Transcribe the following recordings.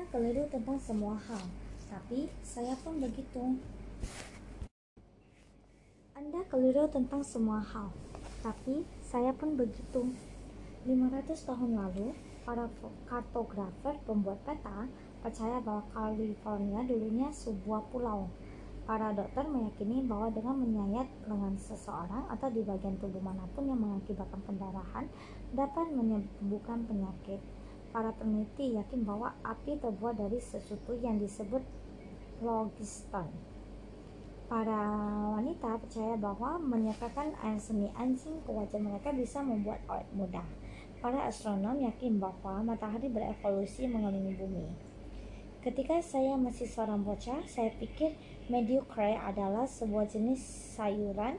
Anda keliru tentang semua hal, tapi saya pun begitu. Anda keliru tentang semua hal, tapi saya pun begitu. 500 tahun lalu, para kartografer pembuat peta percaya bahwa California dulunya sebuah pulau. Para dokter meyakini bahwa dengan menyayat lengan seseorang atau di bagian tubuh mana pun yang mengakibatkan pendarahan dapat menyembuhkan penyakit. Para peneliti yakin bahwa api terbuat dari sesuatu yang disebut logiston. Para wanita percaya bahwa menyekakan air seni anjing ke wajah mereka bisa membuat awet muda. Para astronom yakin bahwa matahari berevolusi mengelilingi bumi. Ketika saya masih seorang bocah, saya pikir mediocre adalah sebuah jenis sayuran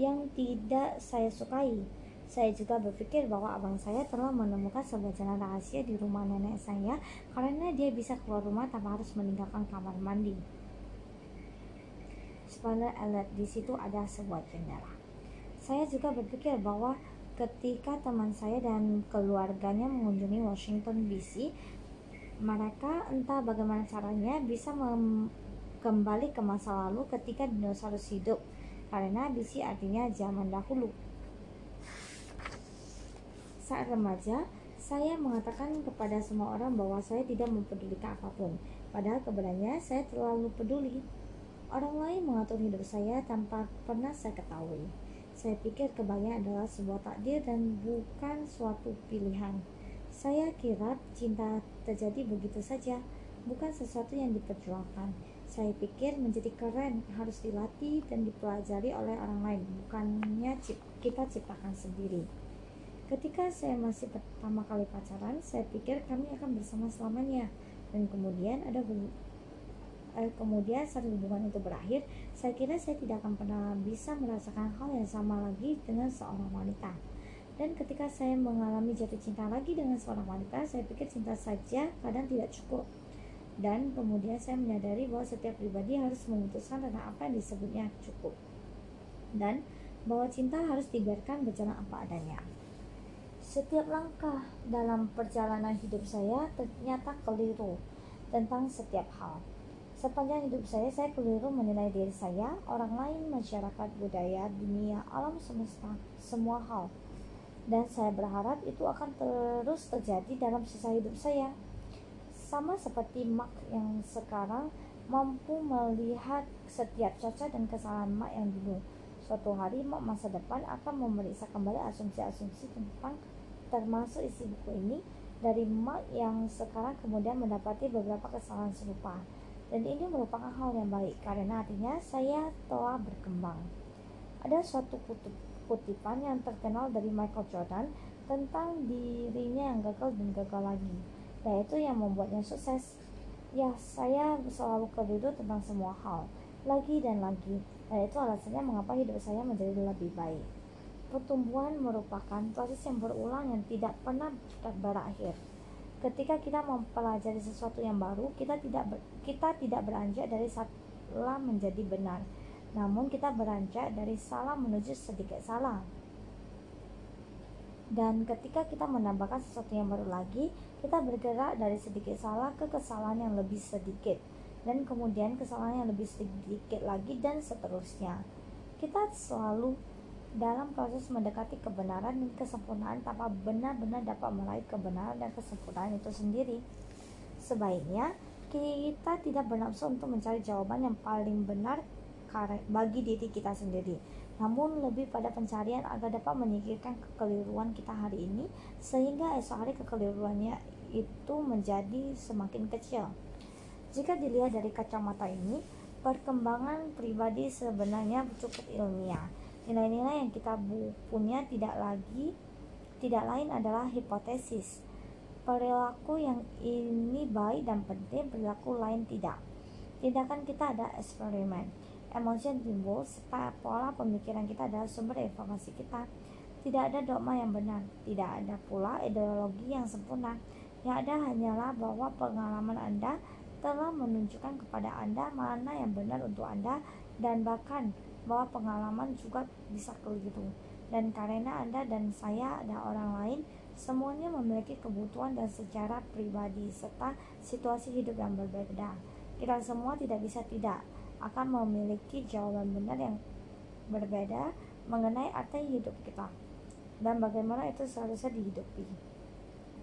yang tidak saya sukai. Saya juga berpikir bahwa abang saya telah menemukan sebuah jalan rahasia di rumah nenek saya karena dia bisa keluar rumah tanpa harus meninggalkan kamar mandi. Spoiler alert, di situ ada sebuah jendela. Saya juga berpikir bahwa ketika teman saya dan keluarganya mengunjungi Washington DC, mereka entah bagaimana caranya bisa kembali ke masa lalu ketika dinosaurus hidup karena DC artinya zaman dahulu. Saat remaja, saya mengatakan kepada semua orang bahwa saya tidak mempedulikan apa pun. Padahal kebenarannya saya terlalu peduli. Orang lain mengatur hidup saya tanpa pernah saya ketahui. Saya pikir kebahagiaan adalah sebuah takdir dan bukan suatu pilihan. Saya kira cinta terjadi begitu saja, bukan sesuatu yang diperjuangkan. Saya pikir menjadi keren harus dilatih dan dipelajari oleh orang lain, bukannya kita ciptakan sendiri. Ketika saya masih pertama kali pacaran, saya pikir kami akan bersama selamanya. Dan kemudian ada eh, kemudian saat hubungan itu berakhir, saya kira saya tidak akan pernah bisa merasakan hal yang sama lagi dengan seorang wanita. Dan ketika saya mengalami jatuh cinta lagi dengan seorang wanita, saya pikir cinta saja kadang tidak cukup. Dan kemudian saya menyadari bahwa setiap pribadi harus memutuskan tentang apa yang disebutnya cukup. Dan bahwa cinta harus dibiarkan berjalan apa adanya. Setiap langkah dalam perjalanan hidup saya ternyata keliru tentang setiap hal. Sepanjang hidup saya, saya keliru menilai diri saya, orang lain, masyarakat, budaya, dunia, alam semesta, semua hal. Dan saya berharap itu akan terus terjadi dalam sisa hidup saya. Sama seperti Mark yang sekarang mampu melihat setiap cacat dan kesalahan Mark yang dulu. Suatu hari Mark masa depan akan memeriksa kembali asumsi-asumsi tentang termasuk isi buku ini dari Mark yang sekarang kemudian mendapati beberapa kesalahan serupa. Dan ini merupakan hal yang baik karena artinya saya telah berkembang. Ada suatu kutip, kutipan yang terkenal dari Michael Jordan tentang dirinya yang gagal dan gagal lagi, yaitu yang membuatnya sukses. Ya, saya selalu keliru tentang semua hal, lagi dan lagi, dan itu alasannya mengapa hidup saya menjadi lebih baik. Pertumbuhan merupakan proses yang berulang yang tidak pernah berakhir. Ketika kita mempelajari sesuatu yang baru, kita tidak ber, kita tidak beranjak dari salah menjadi benar, namun kita beranjak dari salah menuju sedikit salah. Dan ketika kita menambahkan sesuatu yang baru lagi, kita bergerak dari sedikit salah ke kesalahan yang lebih sedikit, dan kemudian kesalahan yang lebih sedikit lagi, dan seterusnya. Kita selalu dalam proses mendekati kebenaran dan kesempurnaan tanpa benar-benar dapat meraih kebenaran dan kesempurnaan itu sendiri. Sebaiknya kita tidak bernafsu untuk mencari jawaban yang paling benar bagi diri kita sendiri, namun lebih pada pencarian agar dapat menyingkirkan kekeliruan kita hari ini sehingga esok hari kekeliruannya itu menjadi semakin kecil. Jika dilihat dari kacamata ini, perkembangan pribadi sebenarnya cukup ilmiah Nilai-nilai yang kita punya tidak lagi tidak lain adalah hipotesis. Perilaku yang ini baik dan penting, perilaku lain tidak. Tindakan kita ada eksperimen. Emosi yang timbul serta pola pemikiran kita adalah sumber informasi kita. Tidak ada dogma yang benar, tidak ada pula ideologi yang sempurna. Yang ada hanyalah bahwa pengalaman Anda telah menunjukkan kepada Anda mana yang benar untuk Anda dan bahkan bahwa pengalaman juga bisa keliru dan karena Anda dan saya ada orang lain Semuanya memiliki kebutuhan dan sejarah pribadi serta situasi hidup yang berbeda. Kita semua tidak bisa tidak akan memiliki jawaban benar yang berbeda mengenai arti hidup kita dan bagaimana itu seharusnya dihidupi.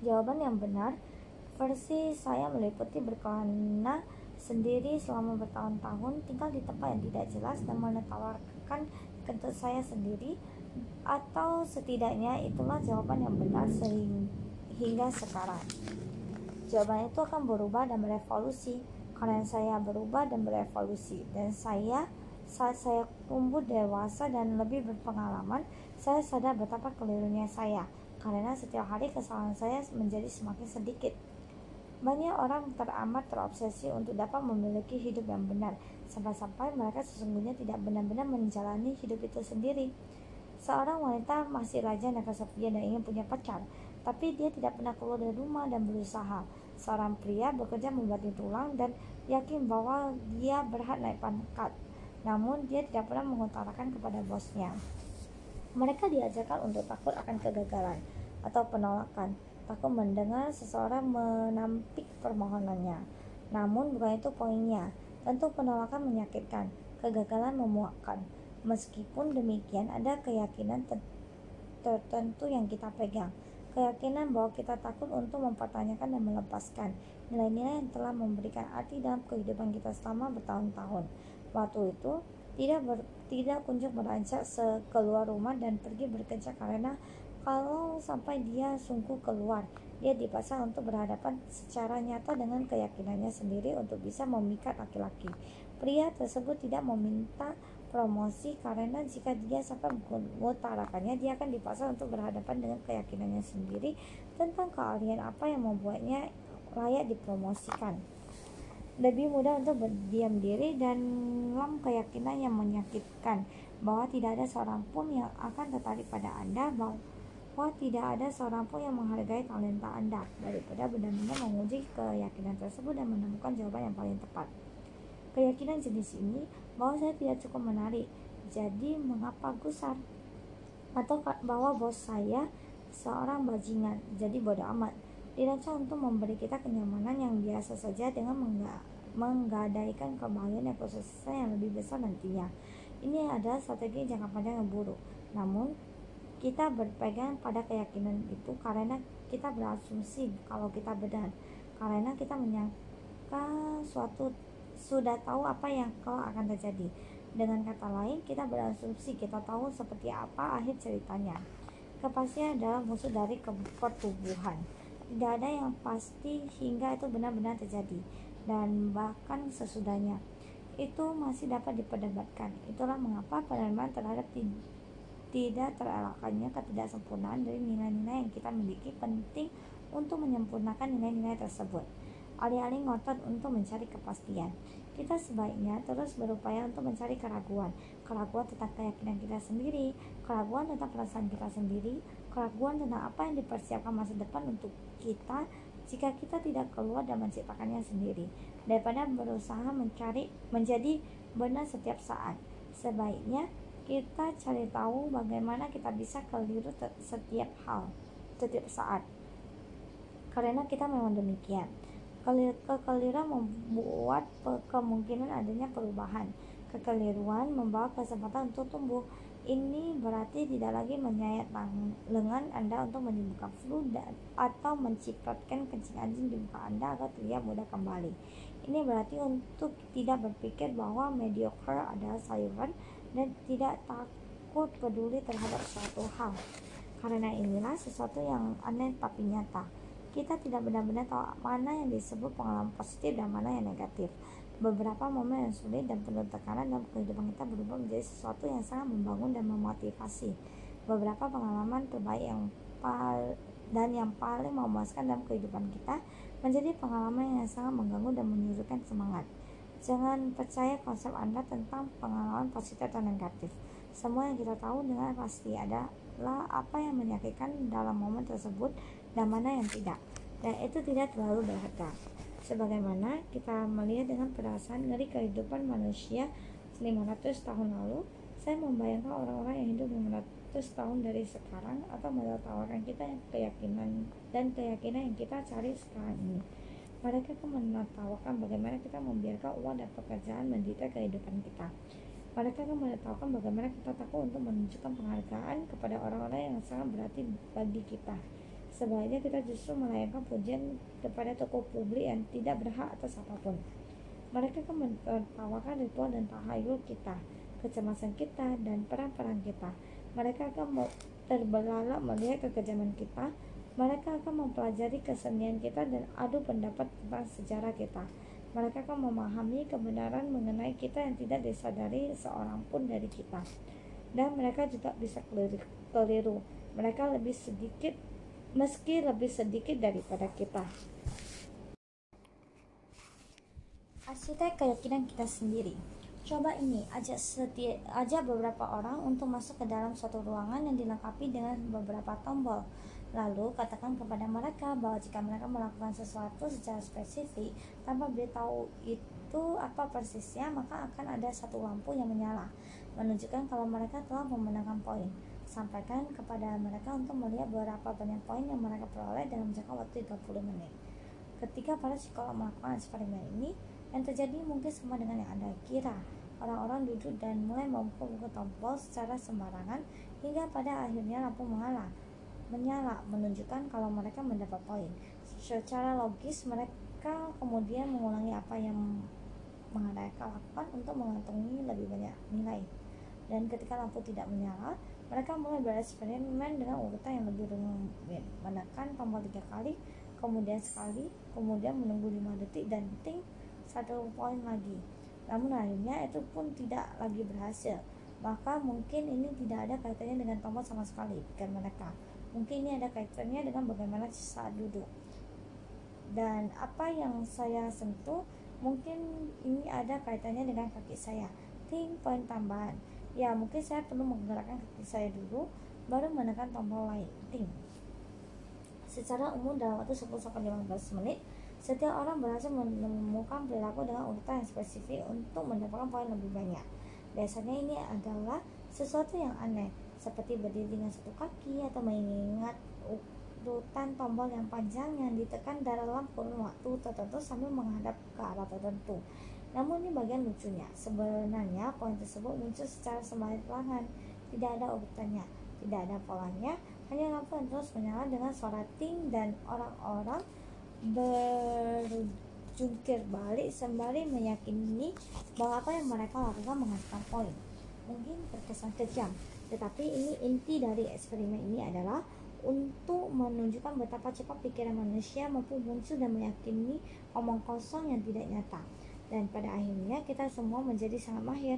Jawaban yang benar versi saya meliputi berkelana sendiri selama bertahun-tahun tinggal di tempat yang tidak jelas dan menawarkan kentut saya sendiri atau setidaknya itulah jawaban yang benar sehingga sekarang. Jawaban itu akan berubah dan berevolusi karena saya berubah dan berevolusi dan saya saat saya tumbuh dewasa dan lebih berpengalaman, saya sadar betapa kelirunya saya karena setiap hari kesalahan saya menjadi semakin sedikit. Banyak orang teramat terobsesi untuk dapat memiliki hidup yang benar, sampai-sampai mereka sesungguhnya tidak benar-benar menjalani hidup itu sendiri. Seorang wanita masih raja dan kesepian dan ingin punya pacar, tapi dia tidak pernah keluar dari rumah dan berusaha. Seorang pria bekerja membanting tulang dan yakin bahwa dia berhak naik pangkat, namun dia tidak pernah mengutarakan kepada bosnya. Mereka diajarkan untuk takut akan kegagalan atau penolakan, takut mendengar seseorang menampik permohonannya. Namun bukan itu poinnya. Tentu penolakan menyakitkan, kegagalan memuakkan. Meskipun demikian, ada keyakinan tertentu yang kita pegang. Keyakinan bahwa kita takut untuk mempertanyakan dan melepaskan nilai-nilai yang telah memberikan arti dalam kehidupan kita selama bertahun-tahun. Waktu itu, tidak ber, tidak kunjung beranjak keluar rumah dan pergi bekerja karena kalau sampai dia sungguh keluar, dia dipaksa untuk berhadapan secara nyata dengan keyakinannya sendiri untuk bisa memikat laki-laki. Pria tersebut tidak meminta promosi karena jika dia sampai mengutarakannya dia akan dipaksa untuk berhadapan dengan keyakinannya sendiri tentang keahlian apa yang membuatnya layak dipromosikan lebih mudah untuk berdiam diri dan dalam keyakinan yang menyakitkan bahwa tidak ada seorang pun yang akan tertarik pada Anda bahwa tidak ada seorang pun yang menghargai talenta Anda daripada benar-benar menguji keyakinan tersebut dan menemukan jawaban yang paling tepat. Keyakinan jenis ini bahwa saya tidak cukup menarik, jadi mengapa gusar? Atau bahwa bos saya seorang bajingan, jadi bodoh amat. Dirancang untuk memberi kita kenyamanan yang biasa saja dengan menggadaikan kebahagiaan yang prosesnya yang lebih besar nantinya. Ini adalah strategi jangka panjang yang buruk. Namun, kita berpegang pada keyakinan itu karena kita berasumsi kalau kita benar. Karena kita menyangka suatu sudah tahu apa yang kelak akan terjadi. Dengan kata lain, kita berasumsi kita tahu seperti apa akhir ceritanya. Kepastian adalah musuh dari pertumbuhan. Tidak ada yang pasti hingga itu benar-benar terjadi dan bahkan sesudahnya itu masih dapat diperdebatkan. Itulah mengapa penerimaan terhadap tidak terelakkannya ketidaksempurnaan dari nilai-nilai yang kita miliki penting untuk menyempurnakan nilai-nilai tersebut alih-alih ngotot untuk mencari kepastian. Kita sebaiknya terus berupaya untuk mencari keraguan, keraguan tentang keyakinan kita sendiri, keraguan tentang perasaan kita sendiri, keraguan tentang apa yang dipersiapkan masa depan untuk kita jika kita tidak keluar dan menciptakannya sendiri, daripada berusaha mencari menjadi benar setiap saat. Sebaiknya kita cari tahu bagaimana kita bisa keliru setiap hal, setiap saat. Karena kita memang demikian. Kekeliruan membuat kemungkinan adanya perubahan. Kekeliruan membawa kesempatan untuk tumbuh. Ini berarti tidak lagi menyayat lengan Anda untuk menyembuhkan flu atau mencipratkan kencing anjing di muka Anda agar terlihat mudah kembali. Ini berarti untuk tidak berpikir bahwa mediocre adalah sayuran dan tidak takut peduli terhadap suatu hal. Karena inilah sesuatu yang aneh tapi nyata kita tidak benar-benar tahu mana yang disebut pengalaman positif dan mana yang negatif. Beberapa momen yang sulit dan penuh tekanan dalam kehidupan kita berubah menjadi sesuatu yang sangat membangun dan memotivasi. Beberapa pengalaman terbaik yang pal dan yang paling memuaskan dalam kehidupan kita menjadi pengalaman yang sangat mengganggu dan menyurutkan semangat. Jangan percaya konsep Anda tentang pengalaman positif atau negatif. Semua yang kita tahu dengan pasti adalah apa yang menyakitkan dalam momen tersebut dan mana yang tidak dan itu tidak terlalu berharga sebagaimana kita melihat dengan perasaan dari kehidupan manusia 500 tahun lalu saya membayangkan orang-orang yang hidup tahun dari sekarang atau menertawakan kita yang keyakinan dan keyakinan yang kita cari sekarang ini. Mereka akan menertawakan bagaimana kita membiarkan uang dan pekerjaan menderita kehidupan kita. Mereka akan menertawakan bagaimana kita takut untuk menunjukkan penghargaan kepada orang-orang yang sangat berarti bagi kita. Sebaliknya kita justru melayangkan pujian kepada tokoh publik yang tidak berhak atas apa pun. Mereka akan menertawakan ritual dan tahayul kita, kecemasan kita, dan perang-perang kita mereka akan terbelalak melihat kekejaman kita. Mereka akan mempelajari kesenian kita dan adu pendapat tentang sejarah kita. Mereka akan memahami kebenaran mengenai kita yang tidak disadari seorang pun dari kita. Dan mereka juga bisa keliru. Mereka lebih sedikit, meski lebih sedikit daripada kita. Arsitek keyakinan kita sendiri. Coba ini, ajak, setia, ajak beberapa orang untuk masuk ke dalam suatu ruangan yang dilengkapi dengan beberapa tombol. Lalu katakan kepada mereka bahwa jika mereka melakukan sesuatu secara spesifik tanpa beritahu itu apa persisnya, maka akan ada satu lampu yang menyala, menunjukkan kalau mereka telah memenangkan poin. Sampaikan kepada mereka untuk melihat berapa banyak poin yang mereka peroleh dalam jangka waktu 30 menit. Ketika para psikolog melakukan eksperimen ini, yang terjadi mungkin sama dengan yang Anda kira. Orang-orang duduk dan mulai memukul tombol secara sembarangan hingga pada akhirnya lampu menyala, menyala menunjukkan kalau mereka mendapat poin. Secara logis mereka kemudian mengulangi apa yang mereka lakukan untuk mengantongi lebih banyak nilai. Dan ketika lampu tidak menyala, mereka mulai bereksperimen dengan urutan yang lebih rumit. Menekan tombol tiga kali, kemudian sekali, kemudian menunggu lima detik dan ting satu poin lagi namun akhirnya itu pun tidak lagi berhasil maka mungkin ini tidak ada kaitannya dengan tombol sama sekali pikir mereka mungkin ini ada kaitannya dengan bagaimana saat duduk. Dan apa yang saya sentuh mungkin ini ada kaitannya dengan kaki saya. Ting poin tambahan. Ya mungkin saya perlu menggerakkan kaki saya dulu baru menekan tombol lain. Ting. Secara umum dalam waktu 10 sampai 15 menit setiap orang berhasil menemukan perilaku dengan urutan yang spesifik untuk mendapatkan poin lebih banyak. Biasanya ini adalah sesuatu yang aneh, seperti berdiri dengan satu kaki atau mengingat urutan tombol yang panjang yang ditekan dalam kurun waktu tertentu sambil menghadap ke arah tertentu. Namun ini bagian lucunya. Sebenarnya poin tersebut muncul secara sembari perlahan, tidak ada urutannya, tidak ada polanya, hanya lampu yang terus menyala dengan suara ting dan orang-orang berjungkir balik sembari meyakini bahwa apa yang mereka lakukan menghasilkan poin. Mungkin terkesan kejam, tetapi ini inti dari eksperimen ini adalah untuk menunjukkan betapa cepat pikiran manusia mampu muncul dan meyakini omong kosong yang tidak nyata. Dan pada akhirnya kita semua menjadi sangat mahir.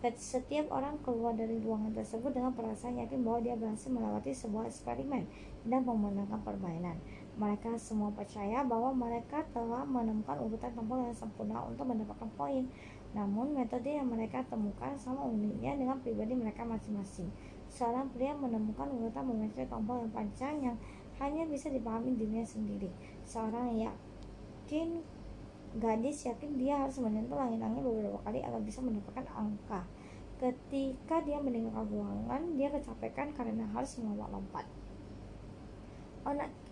Setiap orang keluar dari ruangan tersebut dengan perasaan yakin bahwa dia berhasil melewati sebuah eksperimen dan memenangkan permainan. Mereka semua percaya bahwa mereka telah menemukan urutan tombol yang sempurna untuk mendapatkan poin. Namun, metode yang mereka temukan sama uniknya dengan pribadi mereka masing-masing. Seorang pria menemukan urutan memencet tombol yang panjang yang hanya bisa dipahami dirinya sendiri. Seorang yakin gadis yakin dia harus menyentuh langit-langit beberapa kali agar bisa mendapatkan angka. Ketika dia meninggalkan ruangan, dia kecapekan karena harus melompat-lompat.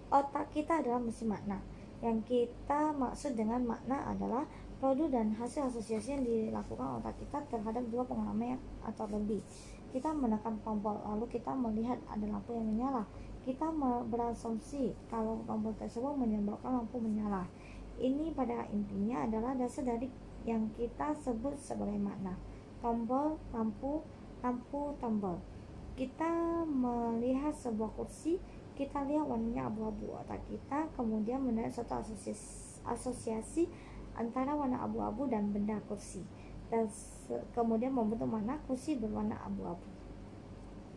Otak kita adalah mesin makna. Yang kita maksud dengan makna adalah produk dan hasil asosiasi yang dilakukan otak kita terhadap dua pengalaman atau lebih. Kita menekan tombol, lalu kita melihat ada lampu yang menyala. Kita berasumsi kalau tombol tersebut menyebabkan lampu menyala. Ini pada intinya adalah dasar dari yang kita sebut sebagai makna. Tombol, lampu, lampu, tombol. Kita melihat sebuah kursi kita lihat warnanya abu-abu otak kita kemudian menarik suatu asosiasi, asosiasi antara warna abu-abu dan benda kursi. Dan kemudian membentuk mana kursi berwarna abu-abu.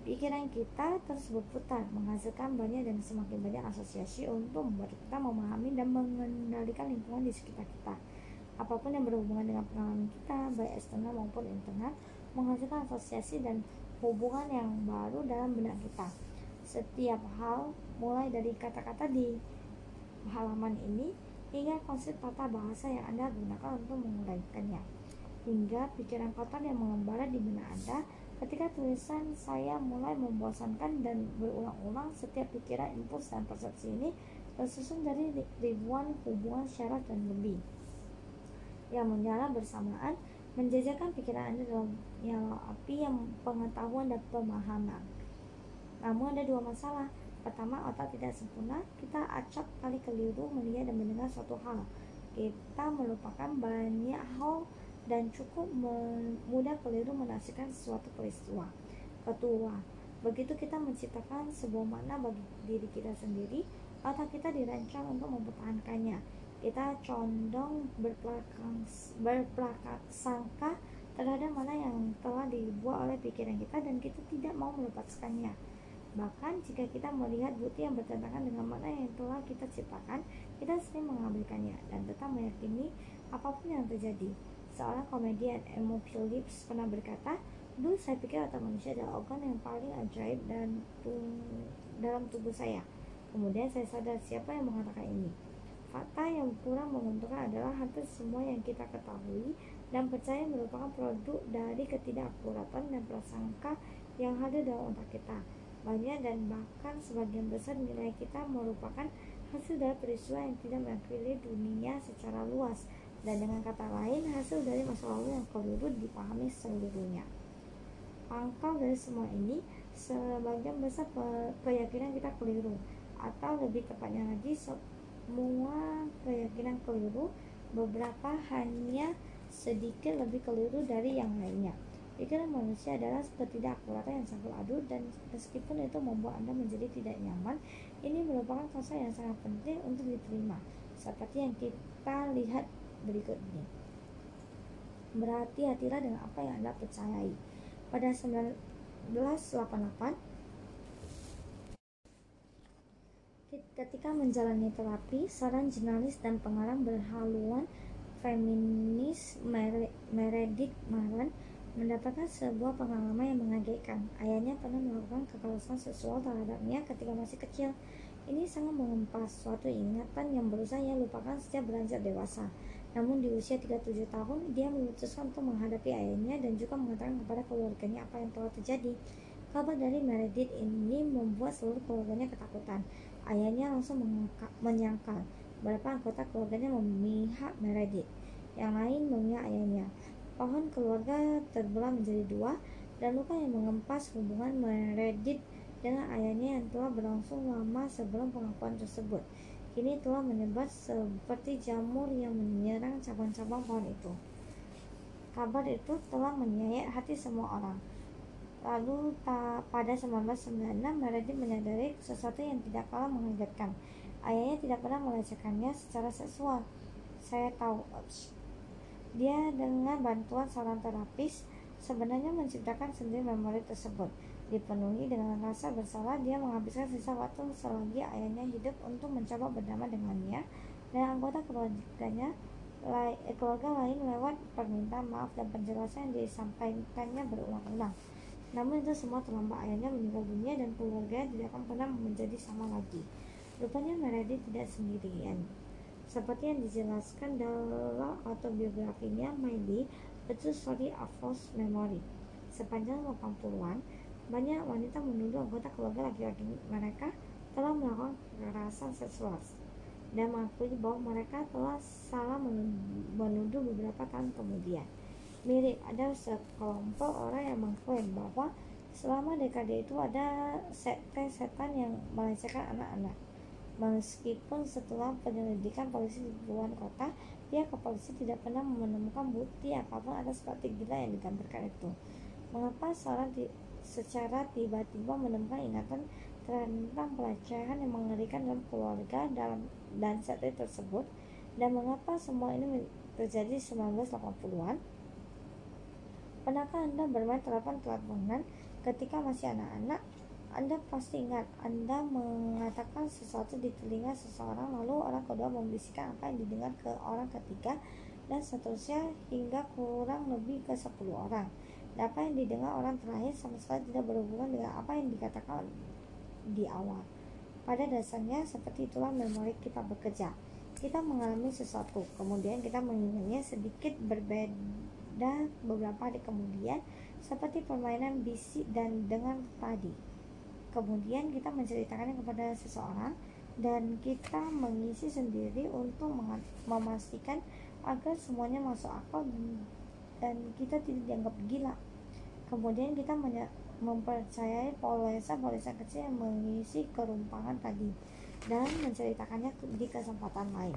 Pikiran kita terus berputar menghasilkan banyak dan semakin banyak asosiasi untuk membuat kita memahami dan mengendalikan lingkungan di sekitar kita. Apa pun yang berhubungan dengan pengalaman kita baik eksternal maupun internal menghasilkan asosiasi dan hubungan yang baru dalam benak kita. Setiap hal mulai dari kata-kata di halaman ini hingga konsep tata bahasa yang Anda gunakan untuk menguraikannya hingga pikiran kotor yang mengembara di benak Anda Ketika tulisan saya mulai membosankan dan berulang-ulang, setiap pikiran, impuls, dan persepsi ini tersusun dari ribuan hubungan syarat dan lebih yang menyala bersamaan menjajakan pikiran Anda dalam nyala api yang pengetahuan dan pemahaman. Namun ada dua masalah. Pertama, otak tidak sempurna. Kita acap kali keliru melihat dan mendengar suatu hal. Kita melupakan banyak hal dan cukup mudah keliru menafsirkan sesuatu peristiwa. Ketua, begitu kita menciptakan sebuah makna bagi diri kita sendiri, otak kita dirancang untuk mempertahankannya. Kita condong berpelakang sangka terhadap mana yang telah dibuat oleh pikiran kita dan kita tidak mau melepaskannya. Bahkan jika kita melihat bukti yang bertentangan dengan mana yang telah kita ciptakan, kita sering mengambilkannya dan tetap meyakini apa pun yang terjadi. Seorang komedian Emo Phillips pernah berkata, Dulu saya pikir otak manusia adalah organ yang paling ajaib dan dalam tubuh saya. Kemudian saya sadar siapa yang mengatakan ini. Fakta yang kurang menguntungkan adalah hampir semua yang kita ketahui dan percaya merupakan produk dari ketidakakuratan dan prasangka yang hadir dalam otak kita. Banyak dan bahkan sebagian besar nilai kita merupakan hasil dari peristiwa yang tidak mewakili dunia secara luas. Dan dengan kata lain hasil dari masa lalu yang keliru dipahami seluruhnya. Pangkal dari semua ini sebagian besar keyakinan kita keliru. Atau lebih tepatnya lagi semua keyakinan keliru beberapa hanya sedikit lebih keliru dari yang lainnya pikiran manusia adalah ketidakakuratan yang sangat adul dan meskipun itu membuat anda menjadi tidak nyaman ini merupakan fase yang sangat penting untuk diterima seperti yang kita lihat berikut ini. Berhati-hatilah dengan apa yang Anda percayai. Pada 1988, ketika menjalani terapi, seorang jurnalis dan pengarang berhaluan feminis Meredith Maran mendapatkan sebuah pengalaman yang mengagetkan. Ayahnya pernah melakukan kekerasan seksual terhadapnya ketika masih kecil. Ini sangat mengempas suatu ingatan yang berusaha ia lupakan sejak beranjak dewasa. Namun di usia 37 tahun, dia memutuskan untuk menghadapi ayahnya dan juga mengatakan kepada keluarganya apa yang telah terjadi. Kabar dari Meredith ini membuat seluruh keluarganya ketakutan. Ayahnya langsung menyangkal beberapa anggota keluarganya memihak Meredith. Yang lain memihak ayahnya. Pohon keluarga terbelah menjadi dua dan luka yang mengempas hubungan Meredith dengan ayahnya yang telah berlangsung lama sebelum pengakuan tersebut kini telah menyebar seperti jamur yang menyerang cabang-cabang pohon itu. Kabar itu telah menyayat hati semua orang. Lalu ta, pada 1996 Meredith menyadari sesuatu yang tidak kalah mengagetkan. Ayahnya tidak pernah melecehkannya secara seksual. Saya tahu. Dia dengan bantuan seorang terapis sebenarnya menciptakan sendiri memori tersebut. Dipenuhi dengan rasa bersalah dia menghabiskan sisa waktu selagi ayahnya hidup untuk mencoba berdamai dengannya dan anggota keluarganya eh, keluarga lain lewat permintaan maaf dan penjelasan yang disampaikannya berulang-ulang. Namun itu semua terlambat. Ayahnya meninggal dunia dan keluarga tidak akan pernah menjadi sama lagi. Rupanya Meredith tidak sendirian seperti yang dijelaskan dalam autobiografinya Miley The True Story of False Memory sepanjang 80-an banyak wanita menuduh anggota keluarga laki-laki mereka telah melakukan kekerasan seksual dan mengakui bahwa mereka telah salah menuduh beberapa tahun kemudian. Mirip ada sekelompok orang yang mengklaim bahwa selama dekade itu ada sekte setan yang melecehkan anak-anak. Meskipun setelah penyelidikan polisi di puluhan kota, pihak kepolisian tidak pernah menemukan bukti apa pun atas praktik gila yang digambarkan itu. Mengapa seorang secara tiba-tiba menemukan ingatan tentang pelecehan yang mengerikan dalam keluarga dalam dan saat tersebut dan mengapa semua ini terjadi 1980-an Pernahkah Anda bermain terapan teleponan ketika masih anak-anak? Anda pasti ingat Anda mengatakan sesuatu di telinga seseorang lalu orang kedua membisikkan apa yang didengar ke orang ketiga dan seterusnya hingga kurang lebih ke 10 orang apa yang didengar orang terakhir sama sekali tidak berhubungan dengan apa yang dikatakan di awal. Pada dasarnya, seperti itulah memori kita bekerja. Kita mengalami sesuatu, kemudian kita mengingatnya sedikit berbeda beberapa hari kemudian seperti permainan bisik dan dengan tadi. Kemudian kita menceritakannya kepada seseorang dan kita mengisi sendiri untuk memastikan agar semuanya masuk akal dan kita tidak dianggap gila. Kemudian kita mempercayai polisa-polisa kecil yang mengisi kerumpangan tadi dan menceritakannya di kesempatan lain.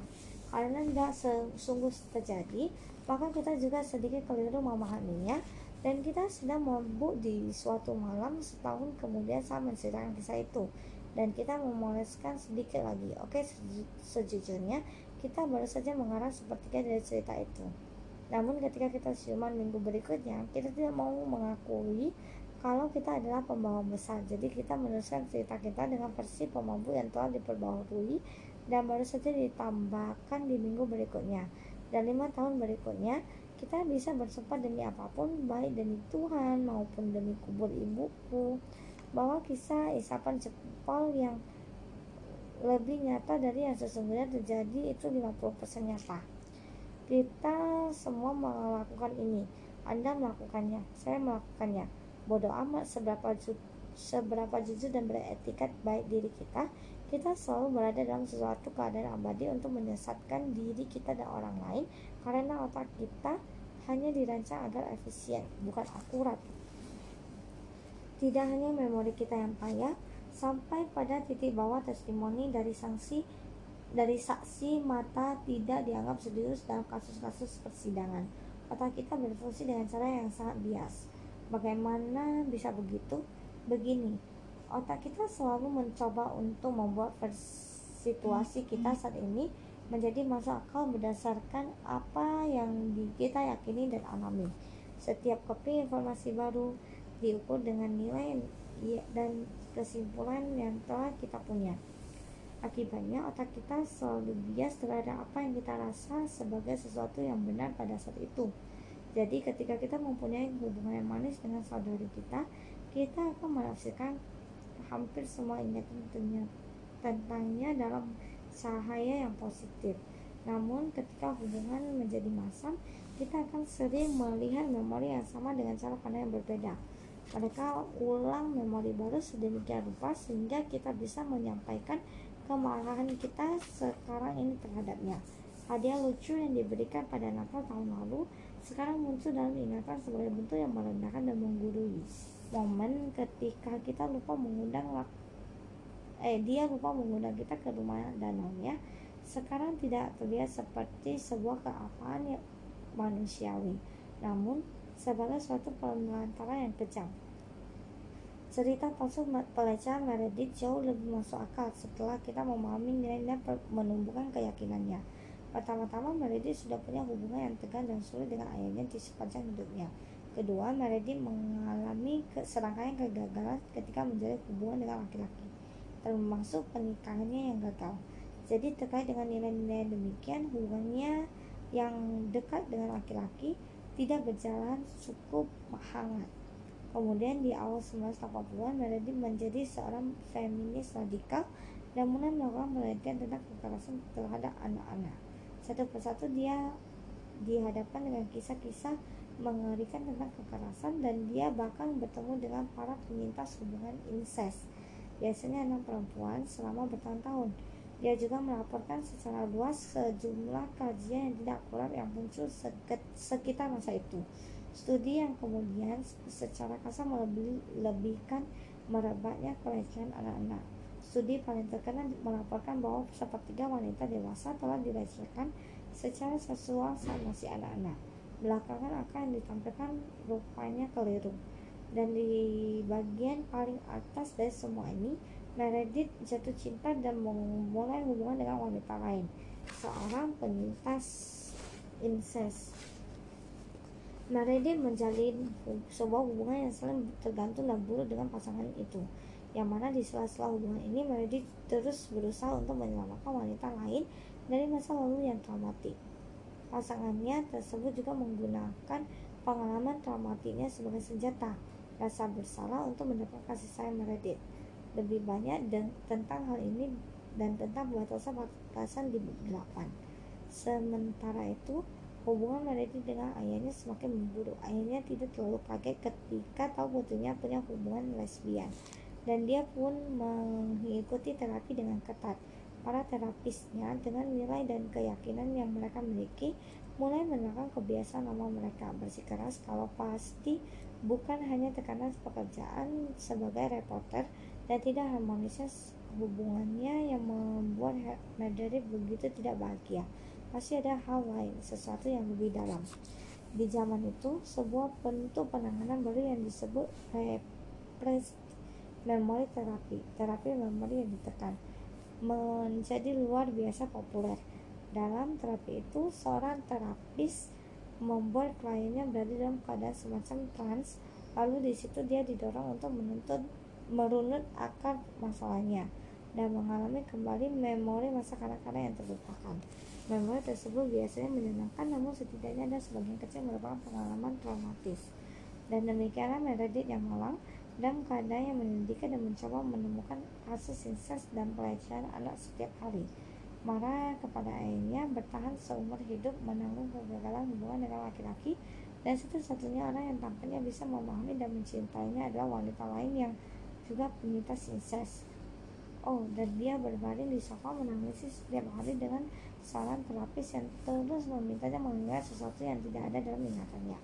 Karena tidak sungguh terjadi, maka kita juga sedikit keliru memahaminya dan kita sedang mabuk di suatu malam setahun kemudian saya menceritakan kisah itu dan kita memoleskan sedikit lagi. Oke, sejujurnya kita baru saja mengarah sepertiga dari cerita itu. Namun ketika kita siuman minggu berikutnya, kita tidak mau mengakui kalau kita adalah pembawa besar. Jadi kita meneruskan cerita kita dengan versi pemabuk yang telah diperbaharui dan baru saja ditambahkan di minggu berikutnya. Dan lima tahun berikutnya, kita bisa bersumpah demi apa pun, baik demi Tuhan maupun demi kubur ibuku, bahwa kisah isapan jempol yang lebih nyata dari yang sesungguhnya terjadi itu 50% nyata. Kita semua melakukan ini. Anda melakukannya, saya melakukannya bodoh amat seberapa ju seberapa jujur dan beretikat baik diri kita kita selalu berada dalam sesuatu keadaan abadi untuk menyesatkan diri kita dan orang lain karena otak kita hanya dirancang agar efisien bukan akurat. Tidak hanya memori kita yang payah sampai pada titik bawah testimoni dari sanksi dari saksi mata tidak dianggap serius dalam kasus-kasus persidangan. Otak kita berfungsi dengan cara yang sangat bias. Bagaimana bisa begitu? Begini, otak kita selalu mencoba untuk membuat situasi kita saat ini menjadi masuk akal berdasarkan apa yang kita yakini dan alami. Setiap kopi informasi baru diukur dengan nilai dan kesimpulan yang telah kita punya. Akibatnya otak kita selalu bias terhadap apa yang kita rasa sebagai sesuatu yang benar pada saat itu. Jadi ketika kita mempunyai hubungan yang manis dengan saudari kita, kita akan menafsirkan hampir semua ingatan tentangnya dalam cahaya yang positif. Namun ketika hubungan menjadi masam, kita akan sering melihat memori yang sama dengan cara pandang yang berbeda. Mereka ulang memori baru sedemikian rupa sehingga kita bisa menyampaikan kemarahan kita sekarang ini terhadapnya. Hadiah lucu yang diberikan pada Natal tahun lalu sekarang muncul dalam ingatan sebagai bentuk yang merendahkan dan menggurui momen ketika kita lupa mengundang eh dia lupa mengundang kita ke rumah danaunya sekarang tidak terlihat seperti sebuah keapaan yang manusiawi. Namun sebagai suatu penelantaran yang kejam cerita palsu pelecehan Meredith jauh lebih masuk akal setelah kita memahami nilai-nilai menumbuhkan keyakinannya. Pertama-tama Meredith sudah punya hubungan yang tegang dan sulit dengan ayahnya di sepanjang hidupnya. Kedua, Meredith mengalami serangkaian kegagalan ketika menjalin hubungan dengan laki-laki, termasuk pernikahannya yang gagal. Jadi terkait dengan nilai-nilai demikian, hubungannya yang dekat dengan laki-laki tidak berjalan cukup hangat. Kemudian di awal 1980-an, Meredith menjadi seorang feminis radikal dan mulai melakukan penelitian tentang kekerasan terhadap anak-anak. Satu persatu dia dihadapkan dengan kisah-kisah mengerikan tentang kekerasan dan dia bahkan bertemu dengan para penyintas hubungan incest biasanya anak perempuan selama bertahun-tahun dia juga melaporkan secara luas sejumlah kajian yang tidak akurat yang muncul sekitar masa itu studi yang kemudian secara kasar melebihkan merebaknya pelecehan anak-anak Studi paling terkenal melaporkan bahwa sepertiga wanita dewasa telah dilecehkan secara seksual saat masih anak-anak. Belakangan yang ditampilkan rupanya keliru. Dan di bagian paling atas dari semua ini, Meredith jatuh cinta dan memulai hubungan dengan wanita lain, seorang penyintas incest. Meredith menjalin sebuah hubungan yang saling tergantung dan buruk dengan pasangan itu yang mana di sela-sela hubungan ini Meredith terus berusaha untuk menyelamatkan wanita lain dari masa lalu yang traumatik. Pasangannya tersebut juga menggunakan pengalaman traumatiknya sebagai senjata rasa bersalah untuk mendapat kasih sayang Meredith. Lebih banyak dan tentang hal ini dan tentang batasan-batasan di delapan. Sementara itu, Hubungan Meredith dengan ayahnya semakin memburuk. Ayahnya tidak terlalu kaget ketika tahu putrinya punya hubungan lesbian. Dan dia pun mengikuti terapi dengan ketat. Para terapisnya dengan nilai dan keyakinan yang mereka miliki mulai menerapkan kebiasaan lama mereka bersikeras kalau pasti bukan hanya tekanan pekerjaan sebagai reporter dan tidak harmonisnya hubungannya yang membuat Meredith begitu tidak bahagia pasti ada hal lain, sesuatu yang lebih dalam. Di zaman itu, sebuah bentuk penanganan baru yang disebut repressed memory terapi, terapi memori yang ditekan, menjadi luar biasa populer. Dalam terapi itu, seorang terapis membuat kliennya berada dalam keadaan semacam trans, lalu di situ dia didorong untuk menuntut merunut akar masalahnya dan mengalami kembali memori masa kanak-kanak yang terlupakan. Memori tersebut biasanya menyenangkan namun setidaknya ada sebagian kecil merupakan pengalaman traumatis. Dan demikianlah Meredith yang malang dan keadaan yang menyedihkan dan mencoba menemukan kasus incest dan pelecehan anak setiap hari. Marah kepada ayahnya bertahan seumur hidup menanggung kegagalan hubungan dengan laki-laki dan satu-satunya orang yang tampaknya bisa memahami dan mencintainya adalah wanita lain yang juga penyintas incest. Oh, dan dia berbaring di sofa menangis setiap hari dengan saran terapis yang terus memintanya mengingat sesuatu yang tidak ada dalam ingatannya.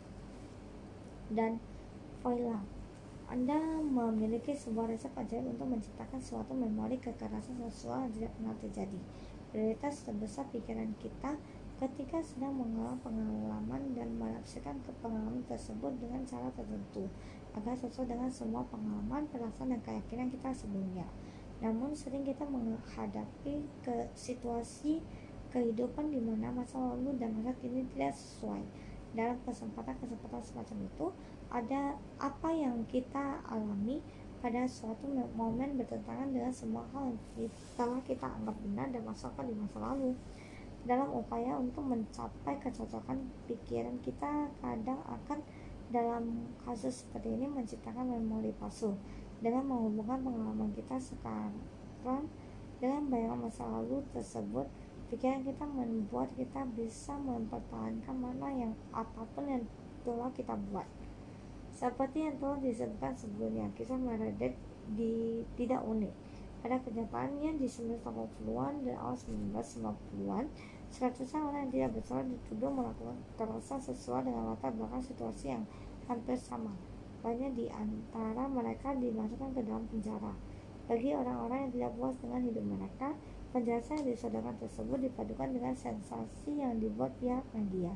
Dan voila, Anda memiliki sebuah resep ajaib untuk menciptakan suatu memori kekerasan seksual yang tidak pernah terjadi. Prioritas terbesar pikiran kita ketika sedang mengalami pengalaman dan menafsirkan pengalaman tersebut dengan cara tertentu agar sesuai dengan semua pengalaman, perasaan, dan keyakinan kita sebelumnya. Namun sering kita menghadapi ke situasi kehidupan di mana masa lalu dan masa kini tidak sesuai. Dalam kesempatan-kesempatan semacam itu, ada apa yang kita alami pada suatu momen bertentangan dengan semua hal yang telah kita anggap benar dan masukkan di masa lalu. Dalam upaya untuk mencapai kecocokan pikiran kita kadang akan dalam kasus seperti ini menciptakan memori palsu dengan menghubungkan pengalaman kita sekarang dengan bayangan masa lalu tersebut pikiran kita membuat kita bisa mempertahankan mana yang apa pun yang telah kita buat seperti yang telah disebutkan sebelumnya? Kisah Meredith di tidak unik. Pada kenyataannya di 1980-an dan awal 1990-an seratusan orang yang tidak bersalah dituduh melakukan kekerasan sesuai dengan latar belakang situasi yang hampir sama. Banyak di antara mereka dimasukkan ke dalam penjara. Bagi orang-orang yang tidak puas dengan hidup mereka Penjelasan yang disodorkan tersebut dipadukan dengan sensasi yang dibuat pihak media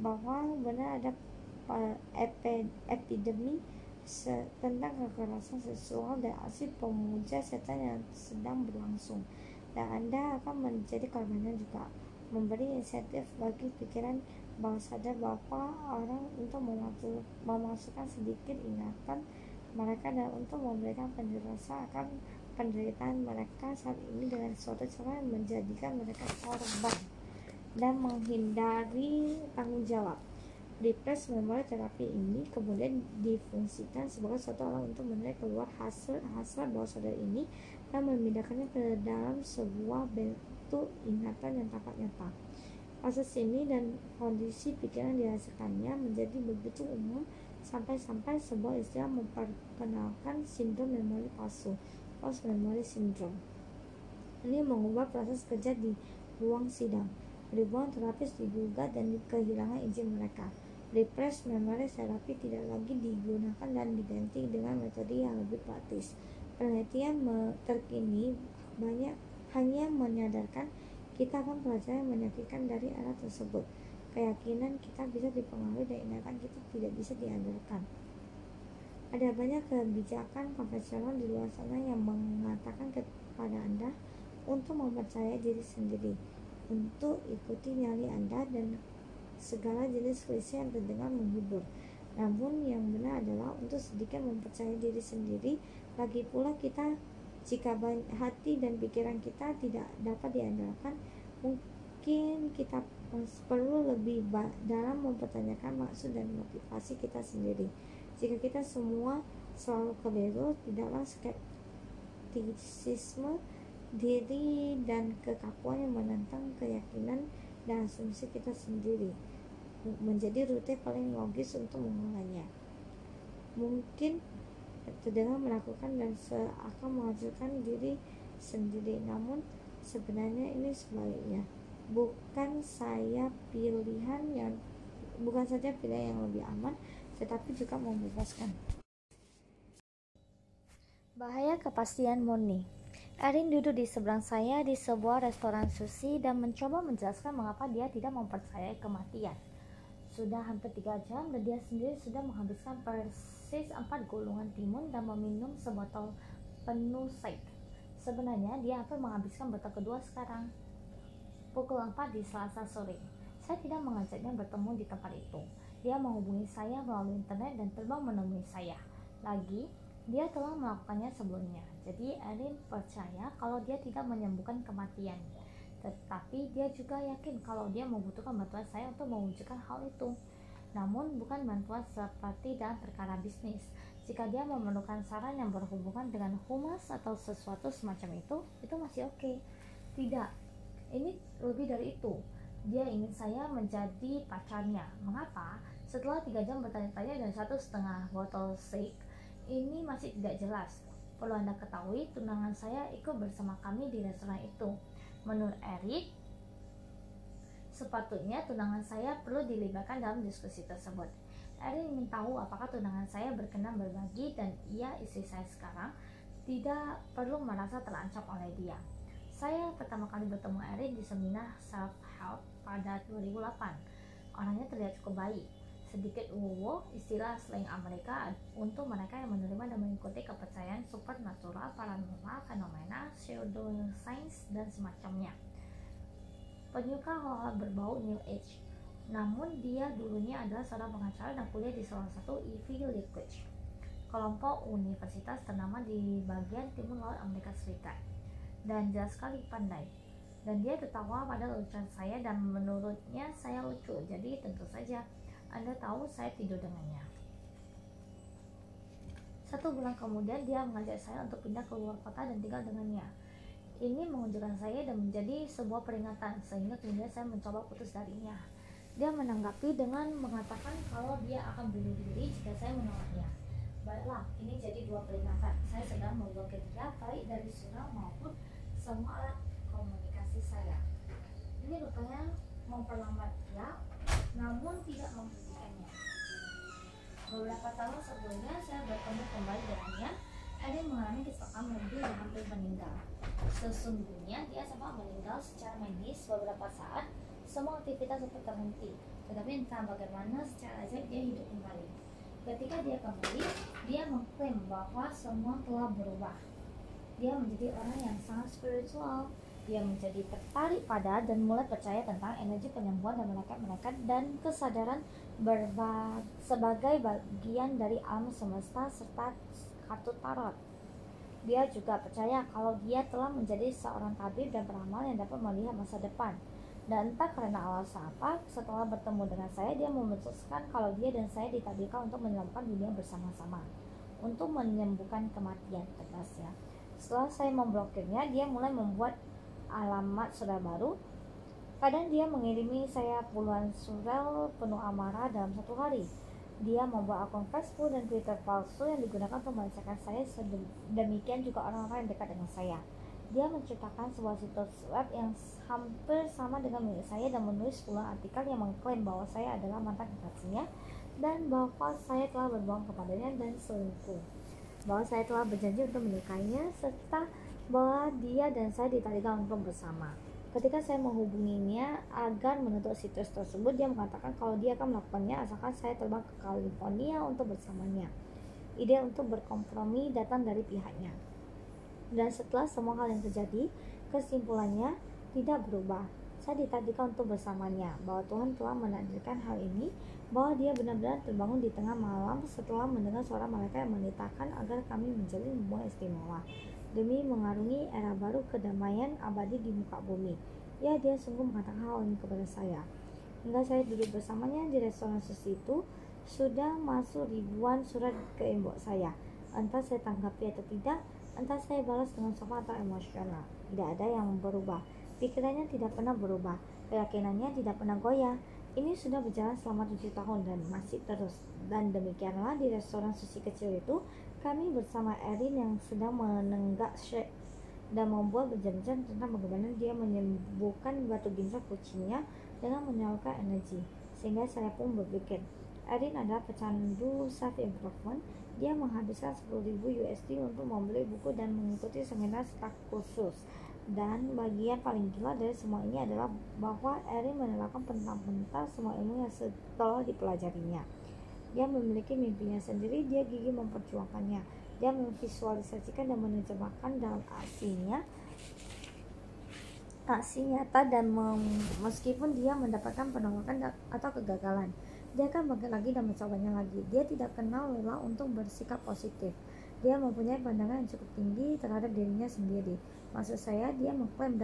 bahwa benar ada epidemi tentang kekerasan seksual dan aksi pemuja setan yang sedang berlangsung dan Anda akan menjadi korbannya juga memberi insentif bagi pikiran bahwa sadar bahwa orang untuk memasukkan sedikit ingatan mereka dan untuk memberikan penjelasan akan penderitaan mereka saat ini dengan suatu cara yang menjadikan mereka korban dan menghindari tanggung jawab. Repress memory terapi ini kemudian difungsikan sebagai suatu alat untuk menarik keluar hasil hasil bawah sadar ini dan memindahkannya ke dalam sebuah bentuk ingatan yang tampak nyata. Proses ini dan kondisi pikiran dihasilkannya menjadi begitu umum sampai-sampai sebuah istilah memperkenalkan sindrom memori palsu post memory syndrome. Ini mengubah proses kerja di ruang sidang. Ribuan terapis digugat dan kehilangan izin mereka. Repressed memory therapy tidak lagi digunakan dan diganti dengan metode yang lebih praktis. Penelitian terkini banyak hanya menyadarkan kita akan pelajaran yang menyakitkan dari alat tersebut. Keyakinan kita bisa dipengaruhi dan ingatan kita tidak bisa diandalkan. Ada banyak kebijakan konvensional di luar sana yang mengatakan kepada Anda untuk mempercayai diri sendiri, untuk ikuti nyali Anda dan segala jenis klise yang terdengar menghibur. Namun yang benar adalah untuk sedikit mempercayai diri sendiri. Lagi pula kita jika hati dan pikiran kita tidak dapat diandalkan, mungkin kita perlu lebih dalam mempertanyakan maksud dan motivasi kita sendiri. Jika kita semua selalu keliru, tidaklah skeptisisme diri dan kekakuan yang menentang keyakinan dan asumsi kita sendiri. Menjadi rute paling logis untuk mengulangnya. Mungkin terdengar melakukan dan seakan menghasilkan diri sendiri, namun sebenarnya ini sebaliknya. Bukan saya pilihan yang bukan saja pilihan yang lebih aman, tetapi juga membebaskan. Bahaya kepastian murni. Erin duduk di seberang saya di sebuah restoran sushi dan mencoba menjelaskan mengapa dia tidak mempercayai kematian. Sudah hampir tiga jam dan dia sendiri sudah menghabiskan persis empat gulungan timun dan meminum sebotol penuh sake. Sebenarnya dia hampir menghabiskan botol kedua sekarang. Pukul 4 di selasa sore. Saya tidak mengajaknya bertemu di tempat itu. Dia menghubungi saya melalui internet dan terbang menemui saya. Lagi, dia telah melakukannya sebelumnya. Jadi Erin percaya kalau dia tidak menyembuhkan kematian. Tetapi dia juga yakin kalau dia membutuhkan bantuan saya untuk mewujudkan hal itu. Namun bukan bantuan seperti dalam perkara bisnis. Jika dia memerlukan saran yang berhubungan dengan humas atau sesuatu semacam itu, itu masih oke. Okay. Tidak, ini lebih dari itu. Dia ingin saya menjadi pacarnya. Mengapa? Setelah tiga jam bertanya-tanya dan satu setengah botol shake, ini masih tidak jelas. Perlu Anda ketahui, tunangan saya ikut bersama kami di restoran itu. Menurut Eric, sepatutnya tunangan saya perlu dilibatkan dalam diskusi tersebut. Eric ingin tahu apakah tunangan saya berkenan berbagi dan ia istri saya sekarang tidak perlu merasa terancam oleh dia. Saya pertama kali bertemu Eric di seminar self-help pada 2008. Orangnya terlihat cukup baik sedikit wuwo istilah slang Amerika untuk mereka yang menerima dan mengikuti kepercayaan supernatural, paranormal, fenomena, pseudoscience, dan semacamnya. Penyuka hal-hal berbau New Age. Namun dia dulunya adalah seorang pengacara dan kuliah di salah satu Ivy League College, kelompok universitas ternama di bagian timur laut Amerika Serikat. Dan jelas sekali pandai dan dia tertawa pada lucuan saya dan menurutnya saya lucu jadi tentu saja anda tahu saya tidur dengannya. Satu bulan kemudian dia mengajak saya untuk pindah ke luar kota dan tinggal dengannya. Ini mengunjukkan saya dan menjadi sebuah peringatan sehingga kemudian saya mencoba putus darinya. Dia menanggapi dengan mengatakan kalau dia akan bunuh diri jika saya menolaknya. Baiklah, ini jadi dua peringatan. Saya sedang memblokir dia baik dari surau maupun semua alat komunikasi saya. Ini rupanya memperlambat dia, namun tidak membunuh Beberapa tahun sebelumnya saya bertemu kembali dengannya. Ada yang mengalami kecelakaan mobil dan hampir meninggal. Sesungguhnya dia sempat meninggal secara medis beberapa saat. Semua aktivitas sempat terhenti. Tetapi entah bagaimana secara ajaib dia hidup kembali. Ketika dia kembali, dia mengklaim bahwa semua telah berubah. Dia menjadi orang yang sangat spiritual, dia menjadi tertarik pada dan mulai percaya tentang energi penyembuhan dan mereka-mereka dan kesadaran berba sebagai bagian dari alam semesta serta kartu tarot. Dia juga percaya kalau dia telah menjadi seorang tabib dan peramal yang dapat melihat masa depan. Dan entah karena alasan apa, setelah bertemu dengan saya, dia memutuskan kalau dia dan saya ditakdirkan untuk menyelamatkan dunia bersama-sama. Untuk menyembuhkan kematian, tegasnya. Setelah saya memblokirnya, dia mulai membuat alamat surat baru. Kadang dia mengirimi saya puluhan surel penuh amarah dalam satu hari. Dia membuat akun Facebook dan Twitter palsu yang digunakan untuk melecehkan saya. Demikian juga orang-orang yang dekat dengan saya. Dia menciptakan sebuah situs web yang hampir sama dengan milik saya dan menulis puluhan artikel yang mengklaim bahwa saya adalah mantan kekasihnya dan bahwa saya telah berbohong kepadanya dan selingkuh. Bahwa saya telah berjanji untuk menikahinya serta bahwa dia dan saya ditarikan untuk bersama. Ketika saya menghubunginya agar menutup situs tersebut, dia mengatakan kalau dia akan melakukannya asalkan saya terbang ke California untuk bersamanya. Ide untuk berkompromi datang dari pihaknya. Dan setelah semua hal yang terjadi, kesimpulannya tidak berubah. Saya ditadikan untuk bersamanya, bahwa Tuhan telah menakdirkan hal ini, bahwa dia benar-benar terbangun di tengah malam setelah mendengar suara mereka yang menitahkan agar kami menjalin hubungan istimewa demi mengarungi era baru kedamaian abadi di muka bumi. Ya, dia sungguh mengatakan hal ini kepada saya. Hingga saya duduk bersamanya di restoran sushi itu, sudah masuk ribuan surat ke inbox saya. Entah saya tanggapi atau tidak, entah saya balas dengan sopan atau emosional. Tidak ada yang berubah. Pikirannya tidak pernah berubah. Keyakinannya tidak pernah goyah. Ini sudah berjalan selama tujuh tahun dan masih terus. Dan demikianlah di restoran sushi kecil itu, kami bersama Erin yang sedang menenggak shake dan membuat berjam-jam tentang bagaimana dia menyembuhkan batu ginjal kucingnya dengan menyalurkan energi. Sehingga saya pun berpikir, Erin adalah pecandu self improvement. Dia menghabiskan 10.000 USD untuk membeli buku dan mengikuti seminar staf khusus dan bagian paling gila dari semua ini adalah bahwa Erin menerapkan pentang-pentang semua ilmu yang setelah dipelajarinya. Dia memiliki mimpinya sendiri, dia gigih memperjuangkannya. Dia memvisualisasikan dan menerjemahkan dalam aksinya aksi nyata dan meskipun dia mendapatkan penolakan atau kegagalan dia akan bangkit lagi dan mencobanya lagi dia tidak kenal lelah untuk bersikap positif dia mempunyai pandangan yang cukup tinggi terhadap dirinya sendiri Maksud saya, dia mengklaim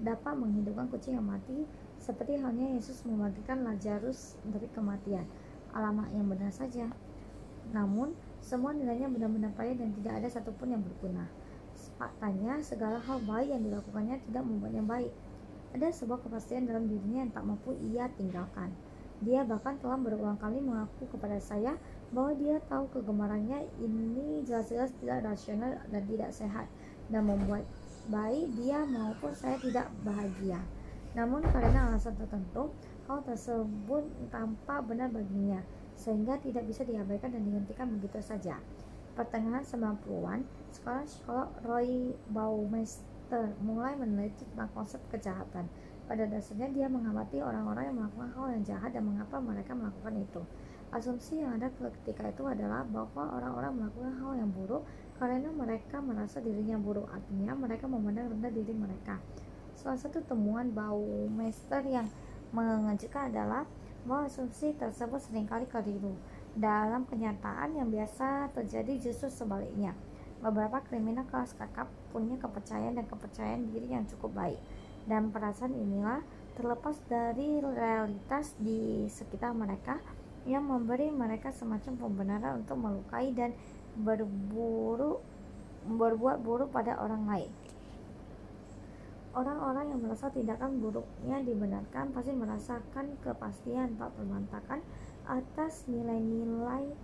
dapat menghidupkan kucing yang mati seperti halnya Yesus membagikan Lazarus dari kematian. Alamat yang benar saja. Namun, semua nilainya benar-benar payah dan tidak ada satupun yang berguna. Faktanya, segala hal baik yang dilakukannya tidak membuatnya baik. Ada sebuah kepastian dalam dirinya yang tak mampu ia tinggalkan. Dia bahkan telah berulang kali mengaku kepada saya bahwa dia tahu kegemarannya ini jelas-jelas tidak rasional dan tidak sehat dan membuat baik dia maupun saya tidak bahagia. Namun karena alasan tertentu, hal tersebut tampak benar baginya, sehingga tidak bisa diabaikan dan dihentikan begitu saja. Pertengahan 90-an, sekolah psikolog Roy Baumeister mulai meneliti tentang konsep kejahatan. Pada dasarnya dia mengamati orang-orang yang melakukan hal yang jahat dan mengapa mereka melakukan itu. Asumsi yang ada ketika itu adalah bahwa orang-orang melakukan hal yang buruk karena mereka merasa dirinya buruk artinya mereka memandang rendah diri mereka salah satu temuan Baumeister yang mengejutkan adalah bahwa asumsi tersebut sering kali keliru dalam kenyataan yang biasa terjadi justru sebaliknya beberapa kriminal kelas kakap punya kepercayaan dan kepercayaan diri yang cukup baik dan perasaan inilah terlepas dari realitas di sekitar mereka yang memberi mereka semacam pembenaran untuk melukai dan berburu berbuat buruk pada orang lain. Orang-orang yang merasa tindakan buruknya dibenarkan pasti merasakan kepastian tak terbantahkan atas nilai-nilai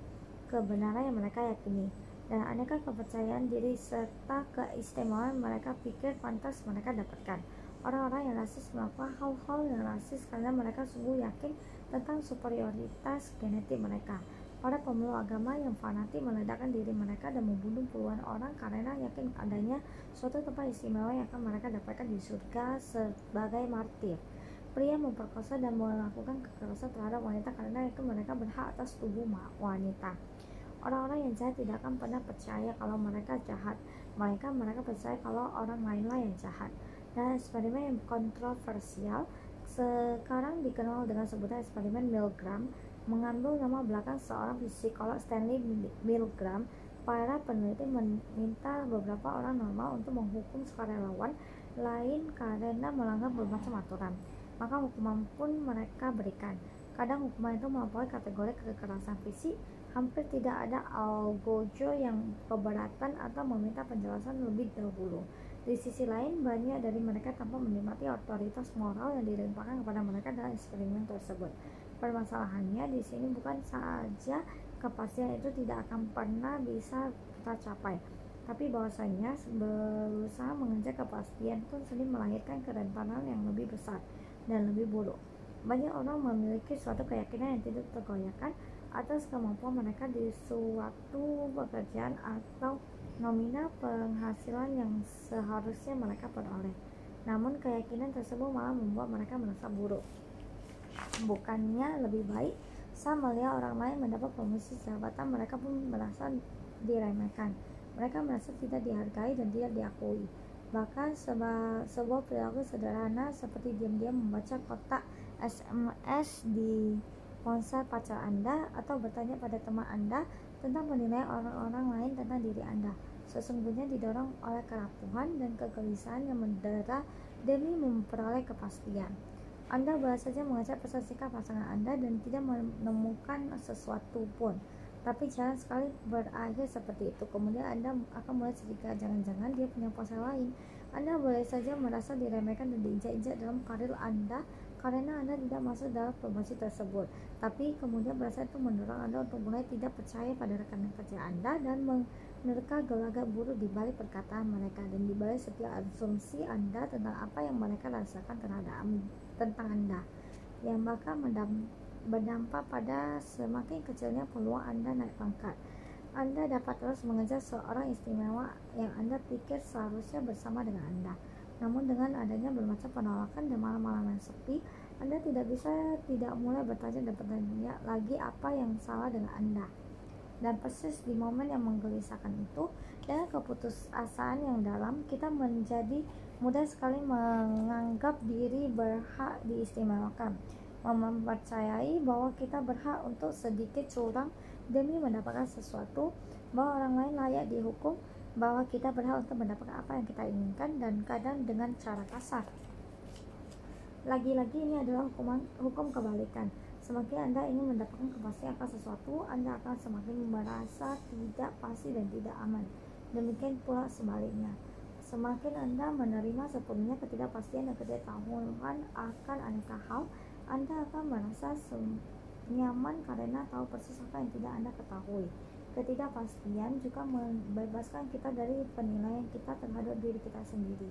kebenaran yang mereka yakini dan aneka kepercayaan diri serta keistimewaan mereka pikir pantas mereka dapatkan. Orang-orang yang rasis melakukan hal-hal yang rasis karena mereka sungguh yakin tentang superioritas genetik mereka. Para pemeluk agama yang fanatik meledakkan diri mereka dan membunuh puluhan orang karena yakin adanya suatu tempat istimewa yang akan mereka dapatkan di surga sebagai martir. Pria memperkosa dan melakukan kekerasan terhadap wanita karena yakin mereka berhak atas tubuh wanita. Orang-orang yang jahat tidak akan pernah percaya kalau mereka jahat. Mereka mereka percaya kalau orang lainlah yang jahat. Dan eksperimen yang kontroversial sekarang dikenal dengan sebutan eksperimen Milgram mengambil nama belakang seorang psikolog Stanley Milgram, para peneliti meminta beberapa orang normal untuk menghukum sukarelawan lain karena melanggar bermacam aturan. Maka hukuman pun mereka berikan. Kadang hukuman itu melampaui kategori kekerasan fisik, hampir tidak ada algojo yang keberatan atau meminta penjelasan lebih dahulu. Di sisi lain, banyak dari mereka tanpa menikmati otoritas moral yang dilimpahkan kepada mereka dalam eksperimen tersebut. Permasalahannya di sini bukan saja kepastian itu tidak akan pernah bisa kita capai, tapi bahwasanya berusaha mengejar kepastian pun sendiri melahirkan kerentanan yang lebih besar dan lebih buruk. Banyak orang memiliki suatu keyakinan yang tidak tergoyahkan atas kemampuan mereka di suatu pekerjaan atau nominal penghasilan yang seharusnya mereka peroleh. Namun keyakinan tersebut malah membuat mereka merasa buruk bukannya lebih baik saat melihat orang lain mendapat promosi jabatan mereka pun merasa diremehkan. Mereka merasa tidak dihargai dan tidak diakui. Bahkan sebuah, sebuah perilaku sederhana seperti diam-diam membaca kotak SMS di ponsel pacar Anda atau bertanya pada teman Anda tentang penilaian orang-orang lain tentang diri Anda. Sesungguhnya didorong oleh kerapuhan dan kegelisahan yang mendera demi memperoleh kepastian. Anda boleh saja mengajak pesan singkat pasangan Anda dan tidak menemukan sesuatu pun. Tapi jangan sekali berakhir seperti itu. Kemudian Anda akan mulai curiga jangan-jangan dia punya ponsel lain. Anda boleh saja merasa diremehkan dan diinjak-injak dalam karir Anda karena Anda tidak masuk dalam promosi tersebut. Tapi kemudian perasaan itu mendorong Anda untuk mulai tidak percaya pada rekan kerja Anda dan menerka gelagat buruk di balik perkataan mereka dan di balik setiap asumsi Anda tentang apa yang mereka rasakan terhadap tentang Anda yang bakal berdampak pada semakin kecilnya peluang Anda naik pangkat. Anda dapat terus mengejar seorang istimewa yang Anda pikir seharusnya bersama dengan Anda. Namun dengan adanya bermacam penolakan dan malam-malam yang sepi, Anda tidak bisa tidak mulai bertanya dan bertanya lagi apa yang salah dengan Anda. Dan persis di momen yang menggelisahkan itu, dengan keputusasaan yang dalam, kita menjadi mudah sekali menganggap diri berhak diistimewakan, mempercayai bahwa kita berhak untuk sedikit curang demi mendapatkan sesuatu, bahwa orang lain layak dihukum, bahwa kita berhak untuk mendapatkan apa yang kita inginkan dan kadang dengan cara kasar. Lagi-lagi ini adalah hukuman hukum kebalikan. Semakin Anda ingin mendapatkan kepastian akan sesuatu, Anda akan semakin merasa tidak pasti dan tidak aman. Demikian pula sebaliknya. Semakin Anda menerima sepenuhnya ketidakpastian dan ketidaktahuan akan aneka hal, Anda akan merasa nyaman karena tahu persis apa yang tidak Anda ketahui. Ketidakpastian juga membebaskan kita dari penilaian kita terhadap diri kita sendiri.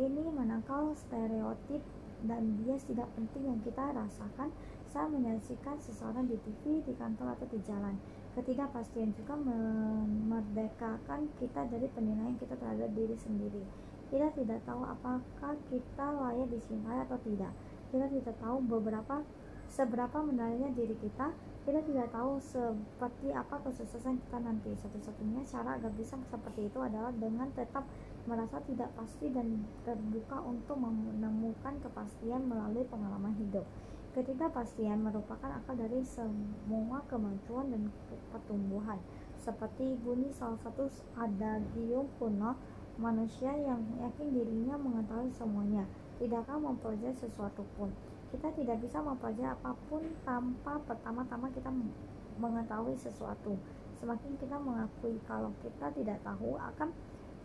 Ini menangkal stereotip dan bias tidak penting yang kita rasakan saat menyaksikan seseorang di TV, di kantor, atau di jalan. Ketidakpastian juga memerdekakan kita dari penilaian kita terhadap diri sendiri. Kita tidak tahu apakah kita layak dicintai atau tidak. Kita tidak tahu beberapa seberapa menariknya diri kita kita tidak tahu seperti apa kesuksesan kita nanti satu-satunya cara agar bisa seperti itu adalah dengan tetap merasa tidak pasti dan terbuka untuk menemukan kepastian melalui pengalaman hidup ketidakpastian merupakan akal dari semua kemajuan dan pertumbuhan seperti bunyi salah satu adagium kuno manusia yang yakin dirinya mengetahui semuanya tidak akan mempelajari sesuatu pun? Kita tidak bisa mempelajari apa pun tanpa pertama-tama kita mengetahui sesuatu. Semakin kita mengakui kalau kita tidak tahu akan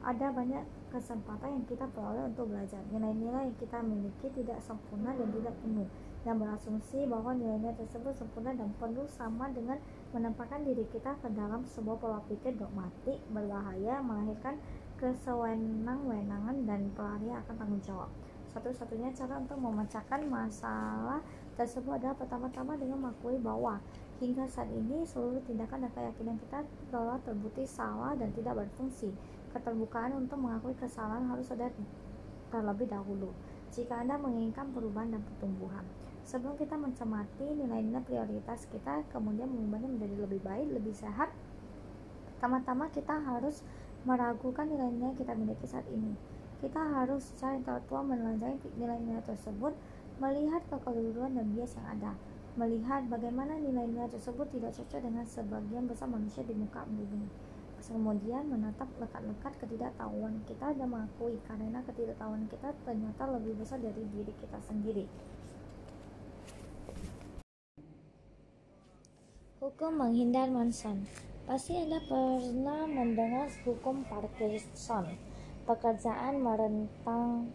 ada banyak kesempatan yang kita peroleh untuk belajar. Nilai-nilai yang kita miliki tidak sempurna dan tidak penuh dan berasumsi bahwa nilai-nilai tersebut sempurna dan penuh sama dengan menempatkan diri kita ke dalam sebuah pola pikir dogmatik berbahaya melahirkan kesewenang-wenangan dan pelarian akan tanggung jawab satu-satunya cara untuk memecahkan masalah tersebut adalah pertama-tama dengan mengakui bahwa hingga saat ini seluruh tindakan dan keyakinan kita telah terbukti salah dan tidak berfungsi. Keterbukaan untuk mengakui kesalahan harus ada terlebih dahulu jika Anda menginginkan perubahan dan pertumbuhan. Sebelum kita mencermati nilai-nilai prioritas kita, kemudian mengubahnya menjadi lebih baik, lebih sehat, pertama-tama kita harus meragukan nilai-nilai yang kita miliki saat ini kita harus secara intelektual menelanjangi nilai-nilai tersebut, melihat kekeliruan dan bias yang ada, melihat bagaimana nilai-nilai tersebut tidak cocok dengan sebagian besar manusia di muka bumi. Kemudian menatap lekat-lekat ketidaktahuan kita dan mengakui karena ketidaktahuan kita ternyata lebih besar dari diri kita sendiri. Hukum menghindar Manson Pasti Anda pernah mendengar hukum Parkinson pekerjaan merentang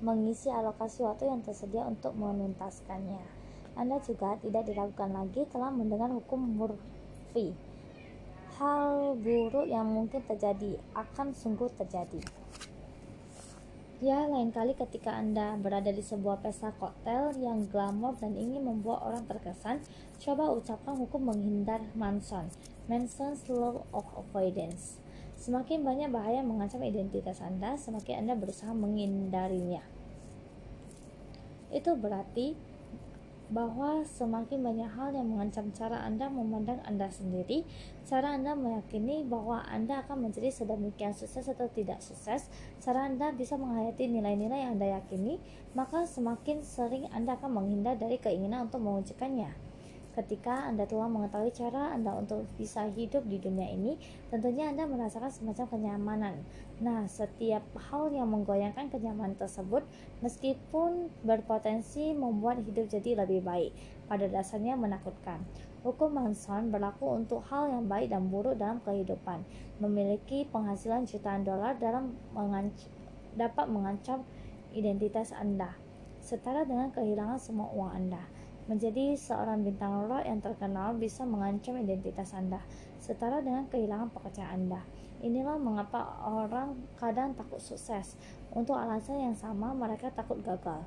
mengisi alokasi waktu yang tersedia untuk menuntaskannya. Anda juga tidak diragukan lagi telah mendengar hukum Murphy. Hal buruk yang mungkin terjadi akan sungguh terjadi. Ya, lain kali ketika Anda berada di sebuah pesta koktail yang glamor dan ingin membuat orang terkesan, coba ucapkan hukum menghindar Manson, Manson's Law of Avoidance. Semakin banyak bahaya mengancam identitas Anda, semakin Anda berusaha menghindarinya. Itu berarti bahwa semakin banyak hal yang mengancam cara Anda memandang Anda sendiri, cara Anda meyakini bahwa Anda akan menjadi sedemikian sukses atau tidak sukses, cara Anda bisa menghayati nilai-nilai yang Anda yakini, maka semakin sering Anda akan menghindar dari keinginan untuk mewujudkannya. Ketika Anda telah mengetahui cara Anda untuk bisa hidup di dunia ini, tentunya Anda merasakan semacam kenyamanan. Nah, setiap hal yang menggoyangkan kenyamanan tersebut, meskipun berpotensi membuat hidup jadi lebih baik, pada dasarnya menakutkan. Hukum Manson berlaku untuk hal yang baik dan buruk dalam kehidupan. Memiliki penghasilan jutaan dolar dalam menganc dapat mengancam identitas Anda setara dengan kehilangan semua uang Anda. Menjadi seorang bintang rock yang terkenal bisa mengancam identitas Anda, setara dengan kehilangan pekerjaan Anda. Inilah mengapa orang kadang takut sukses. Untuk alasan yang sama, mereka takut gagal.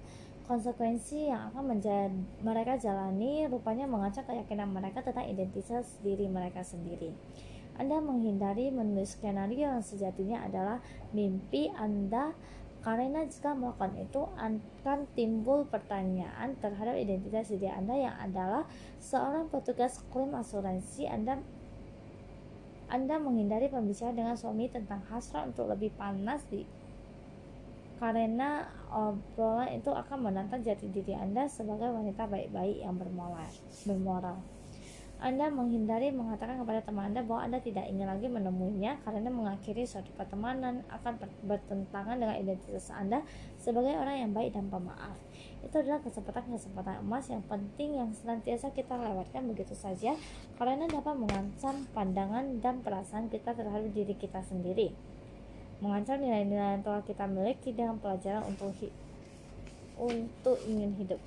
Konsekuensi yang akan menjadi, mereka jalani rupanya mengancam keyakinan mereka tentang identitas diri mereka sendiri. Anda menghindari menulis skenario yang sejatinya adalah mimpi Anda karena jika melakukan itu akan timbul pertanyaan terhadap identitas diri Anda yang adalah seorang petugas klaim asuransi Anda Anda menghindari pembicaraan dengan suami tentang hasrat untuk lebih panas di karena obrolan itu akan menantang jati diri Anda sebagai wanita baik-baik yang bermoral. Anda menghindari mengatakan kepada teman Anda bahwa Anda tidak ingin lagi menemuinya karena mengakhiri suatu pertemanan akan bertentangan dengan identitas Anda sebagai orang yang baik dan pemaaf. Itu adalah kesempatan-kesempatan emas yang penting yang senantiasa kita lewatkan begitu saja karena dapat mengancam pandangan dan perasaan kita terhadap diri kita sendiri. Mengancam nilai-nilai yang telah kita miliki dengan pelajaran untuk untuk ingin hidup.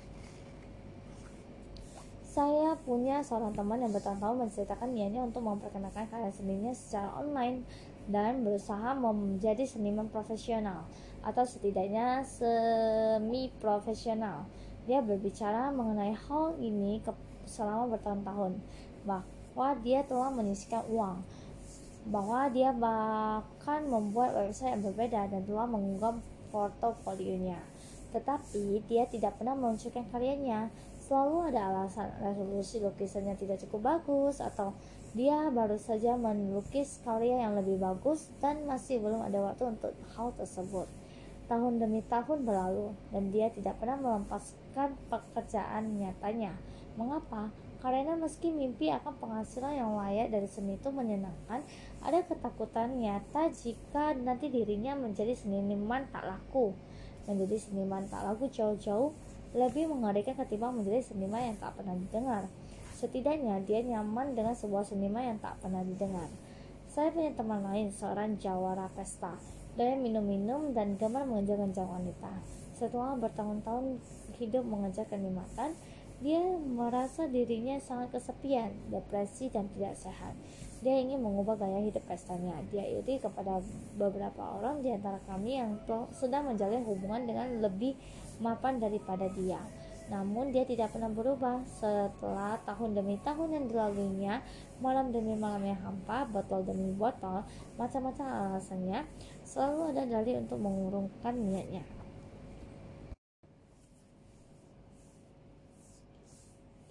Saya punya seorang teman yang bertahun-tahun menceritakan niatnya untuk memperkenalkan karya seninya secara online dan berusaha menjadi seniman profesional atau setidaknya semi profesional. Dia berbicara mengenai hal ini selama bertahun-tahun bahwa dia telah menyisikan uang bahwa dia bahkan membuat website yang berbeda dan telah mengunggah portofolionya. Tetapi dia tidak pernah meluncurkan karyanya selalu ada alasan resolusi lukisannya tidak cukup bagus atau dia baru saja melukis karya yang lebih bagus dan masih belum ada waktu untuk hal tersebut. Tahun demi tahun berlalu dan dia tidak pernah melepaskan pekerjaan nyatanya. Mengapa? Karena meski mimpi akan penghasilan yang layak dari seni itu menyenangkan, ada ketakutan nyata jika nanti dirinya menjadi seniman tak laku. Menjadi seniman tak laku jauh-jauh lebih mengerikan ketimbang menjadi seniman yang tak pernah didengar. Setidaknya dia nyaman dengan sebuah seniman yang tak pernah didengar. Saya punya teman lain, seorang jawara pesta, dan minum-minum dan gemar mengejar-ngejar wanita. Setelah bertahun-tahun hidup mengejar kenikmatan, dia merasa dirinya sangat kesepian, depresi, dan tidak sehat. Dia ingin mengubah gaya hidup pestanya. Dia iri kepada beberapa orang di antara kami yang sedang menjalin hubungan dengan lebih mapan daripada dia. Namun dia tidak pernah berubah setelah tahun demi tahun yang dilaluinya, malam demi malam yang hampa, botol demi botol, macam-macam alasannya, selalu ada dalih untuk mengurungkan niatnya.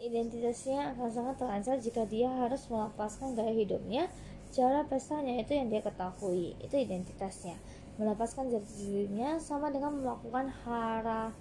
Identitasnya akan sangat terancam jika dia harus melepaskan gaya hidupnya, cara pestanya itu yang dia ketahui, itu identitasnya melepaskan jati dirinya sama dengan melakukan hara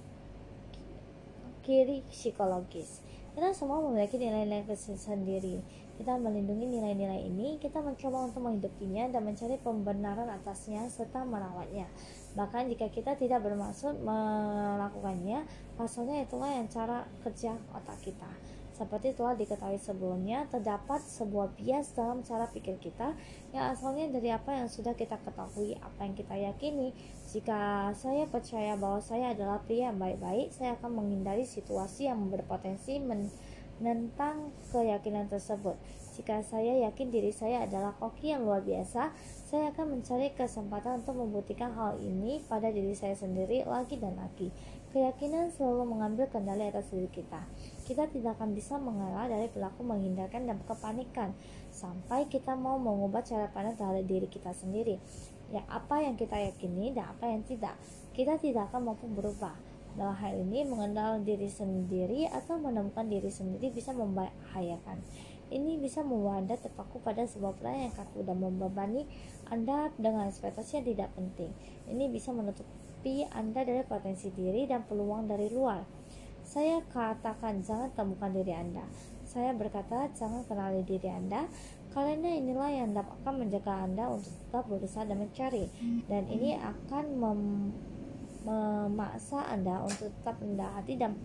kiri psikologis. Kita semua memiliki nilai-nilai sendiri. Kita melindungi nilai-nilai ini, kita mencoba untuk menghidupinya dan mencari pembenaran atasnya serta merawatnya. Bahkan jika kita tidak bermaksud melakukannya, pasalnya itulah yang cara kerja otak kita. Seperti telah diketahui sebelumnya, terdapat sebuah bias dalam cara pikir kita yang asalnya dari apa yang sudah kita ketahui, apa yang kita yakini. Jika saya percaya bahwa saya adalah pria yang baik-baik, saya akan menghindari situasi yang berpotensi menentang keyakinan tersebut. Jika saya yakin diri saya adalah koki yang luar biasa, saya akan mencari kesempatan untuk membuktikan hal ini pada diri saya sendiri lagi dan lagi. Keyakinan selalu mengambil kendali atas diri kita kita tidak akan bisa mengalah dari perilaku menghindarkan dan kepanikan sampai kita mau mengubah cara pandang terhadap diri kita sendiri. Ya, apa yang kita yakini dan apa yang tidak, kita tidak akan mampu berubah. Dalam hal ini, mengenal diri sendiri atau menemukan diri sendiri bisa membahayakan. Ini bisa membawa Anda terpaku pada sebuah plan yang kaku dan membebani Anda dengan ekspektasi yang tidak penting. Ini bisa menutupi Anda dari potensi diri dan peluang dari luar. Saya katakan jangan temukan diri Anda. Saya berkata jangan kenali diri Anda karena inilah yang dapat akan menjaga Anda untuk tetap berusaha dan mencari dan ini akan mem memaksa Anda untuk tetap rendah hati dan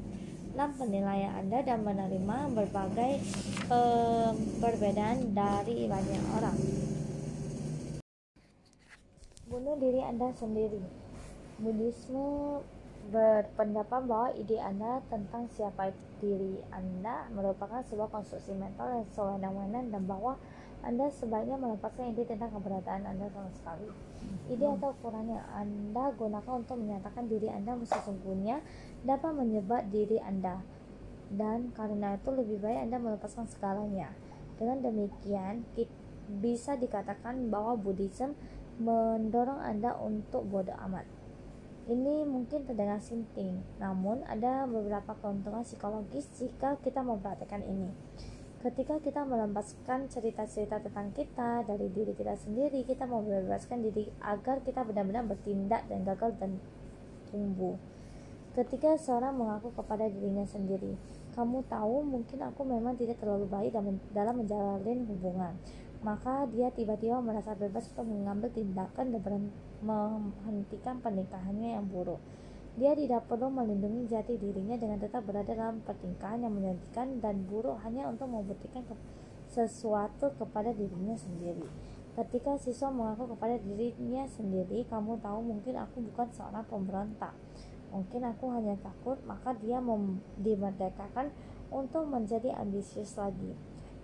dalam penilaian Anda dan menerima berbagai perbedaan dari banyak orang. Bunuh diri Anda sendiri. Buddhisme berpendapat bahwa ide Anda tentang siapa diri Anda merupakan sebuah konstruksi mental yang sewenang-wenang dan bahwa Anda sebaiknya melepaskan ide tentang keberadaan Anda sama sekali. Ide atau ukuran yang Anda gunakan untuk menyatakan diri Anda sesungguhnya dapat menyebab diri Anda dan karena itu lebih baik Anda melepaskan segalanya. Dengan demikian, bisa dikatakan bahwa Buddhism mendorong Anda untuk bodoh amat. Ini mungkin terdengar sinting, namun ada beberapa keuntungan psikologis jika kita memperhatikan ini. Ketika kita melepaskan cerita-cerita tentang kita dari diri kita sendiri, kita membebaskan diri agar kita benar-benar bertindak dan gagal dan tumbuh. Ketika seorang mengaku kepada dirinya sendiri, kamu tahu mungkin aku memang tidak terlalu baik dalam menjalin hubungan maka dia tiba-tiba merasa bebas untuk mengambil tindakan dan menghentikan pernikahannya yang buruk. Dia tidak perlu melindungi jati dirinya dengan tetap berada dalam pertingkahan yang menyedihkan dan buruk hanya untuk membuktikan ke sesuatu kepada dirinya sendiri. Ketika siswa mengaku kepada dirinya sendiri, kamu tahu mungkin aku bukan seorang pemberontak. Mungkin aku hanya takut, maka dia dimerdekakan untuk menjadi ambisius lagi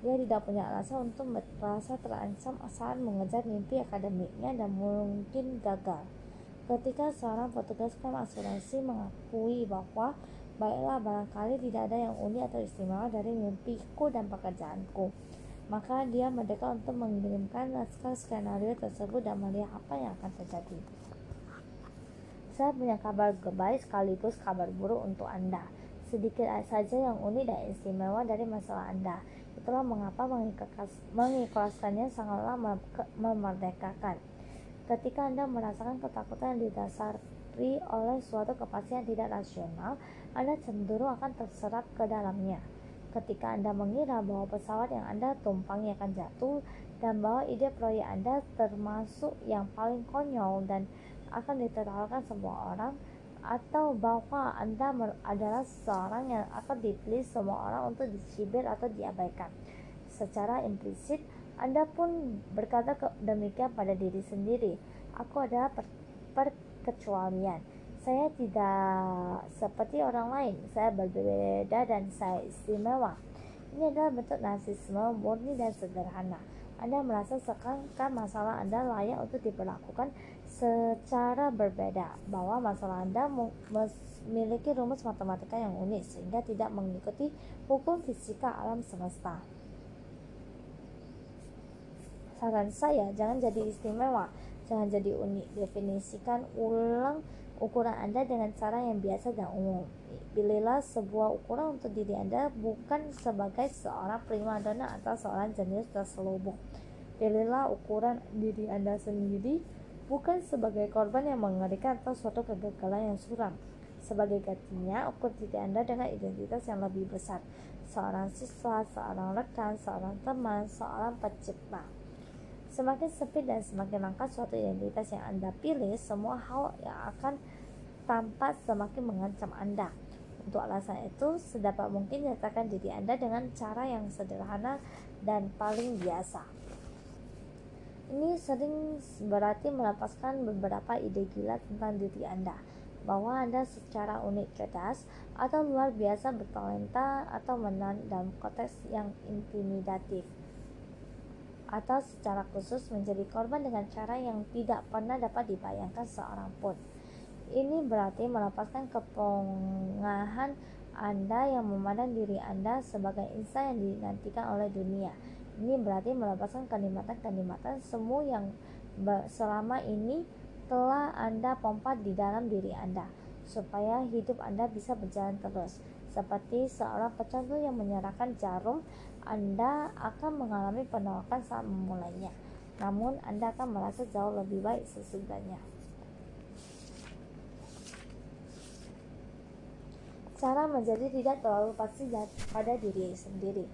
dia tidak punya alasan untuk merasa terancam saat mengejar mimpi akademiknya dan mungkin gagal. Ketika seorang petugas firm asuransi mengakui bahwa baiklah barangkali tidak ada yang unik atau istimewa dari mimpiku dan pekerjaanku, maka dia merdeka untuk mengirimkan naskah skenario tersebut dan melihat apa yang akan terjadi. Saya punya kabar baik sekaligus kabar buruk untuk Anda. Sedikit saja yang unik dan istimewa dari masalah Anda Itulah mengapa mengikhlaskannya sangatlah memerdekakan. Ketika Anda merasakan ketakutan yang didasari oleh suatu kepastian tidak rasional, Anda cenderung akan terserat ke dalamnya. Ketika Anda mengira bahwa pesawat yang Anda tumpangi akan jatuh dan bahwa ide proyek Anda termasuk yang paling konyol dan akan ditertawakan semua orang, atau bahwa Anda adalah seorang yang akan dipilih semua orang untuk dicibir atau diabaikan. Secara implisit, Anda pun berkata demikian pada diri sendiri. Aku adalah per perkecualian. Saya tidak seperti orang lain. Saya berbeda dan saya istimewa. Ini adalah bentuk narsisme murni dan sederhana. Anda merasa sekarang masalah Anda layak untuk diperlakukan secara berbeda bahwa masalah Anda memiliki rumus matematika yang unik sehingga tidak mengikuti hukum fisika alam semesta. Saran saya, jangan jadi istimewa, jangan jadi unik. Definisikan ulang ukuran Anda dengan cara yang biasa dan umum. Pilihlah sebuah ukuran untuk diri Anda bukan sebagai seorang prima donna atau seorang jenius terselubung. Pilihlah ukuran diri Anda sendiri bukan sebagai korban yang mengerikan atau suatu kegagalan yang suram. Sebagai gantinya, ukur diri Anda dengan identitas yang lebih besar. Seorang siswa, seorang rekan, seorang teman, seorang pencipta. Semakin sempit dan semakin langka suatu identitas yang Anda pilih, semua hal yang akan tampak semakin mengancam Anda. Untuk alasan itu, sedapat mungkin nyatakan diri Anda dengan cara yang sederhana dan paling biasa. Ini sering berarti melepaskan beberapa ide gila tentang diri Anda, bahwa Anda secara unik cerdas atau luar biasa bertalenta atau menang dalam konteks yang intimidatif atau secara khusus menjadi korban dengan cara yang tidak pernah dapat dibayangkan seorang pun. Ini berarti melepaskan kepongahan Anda yang memandang diri Anda sebagai insan yang dinantikan oleh dunia ini berarti melepaskan kenikmatan-kenikmatan semu yang selama ini telah Anda pompa di dalam diri Anda, supaya hidup Anda bisa berjalan terus. Seperti seorang pecandu yang menyerahkan jarum, Anda akan mengalami penolakan saat memulainya. Namun, Anda akan merasa jauh lebih baik sesudahnya. Cara menjadi tidak terlalu pasti pada diri sendiri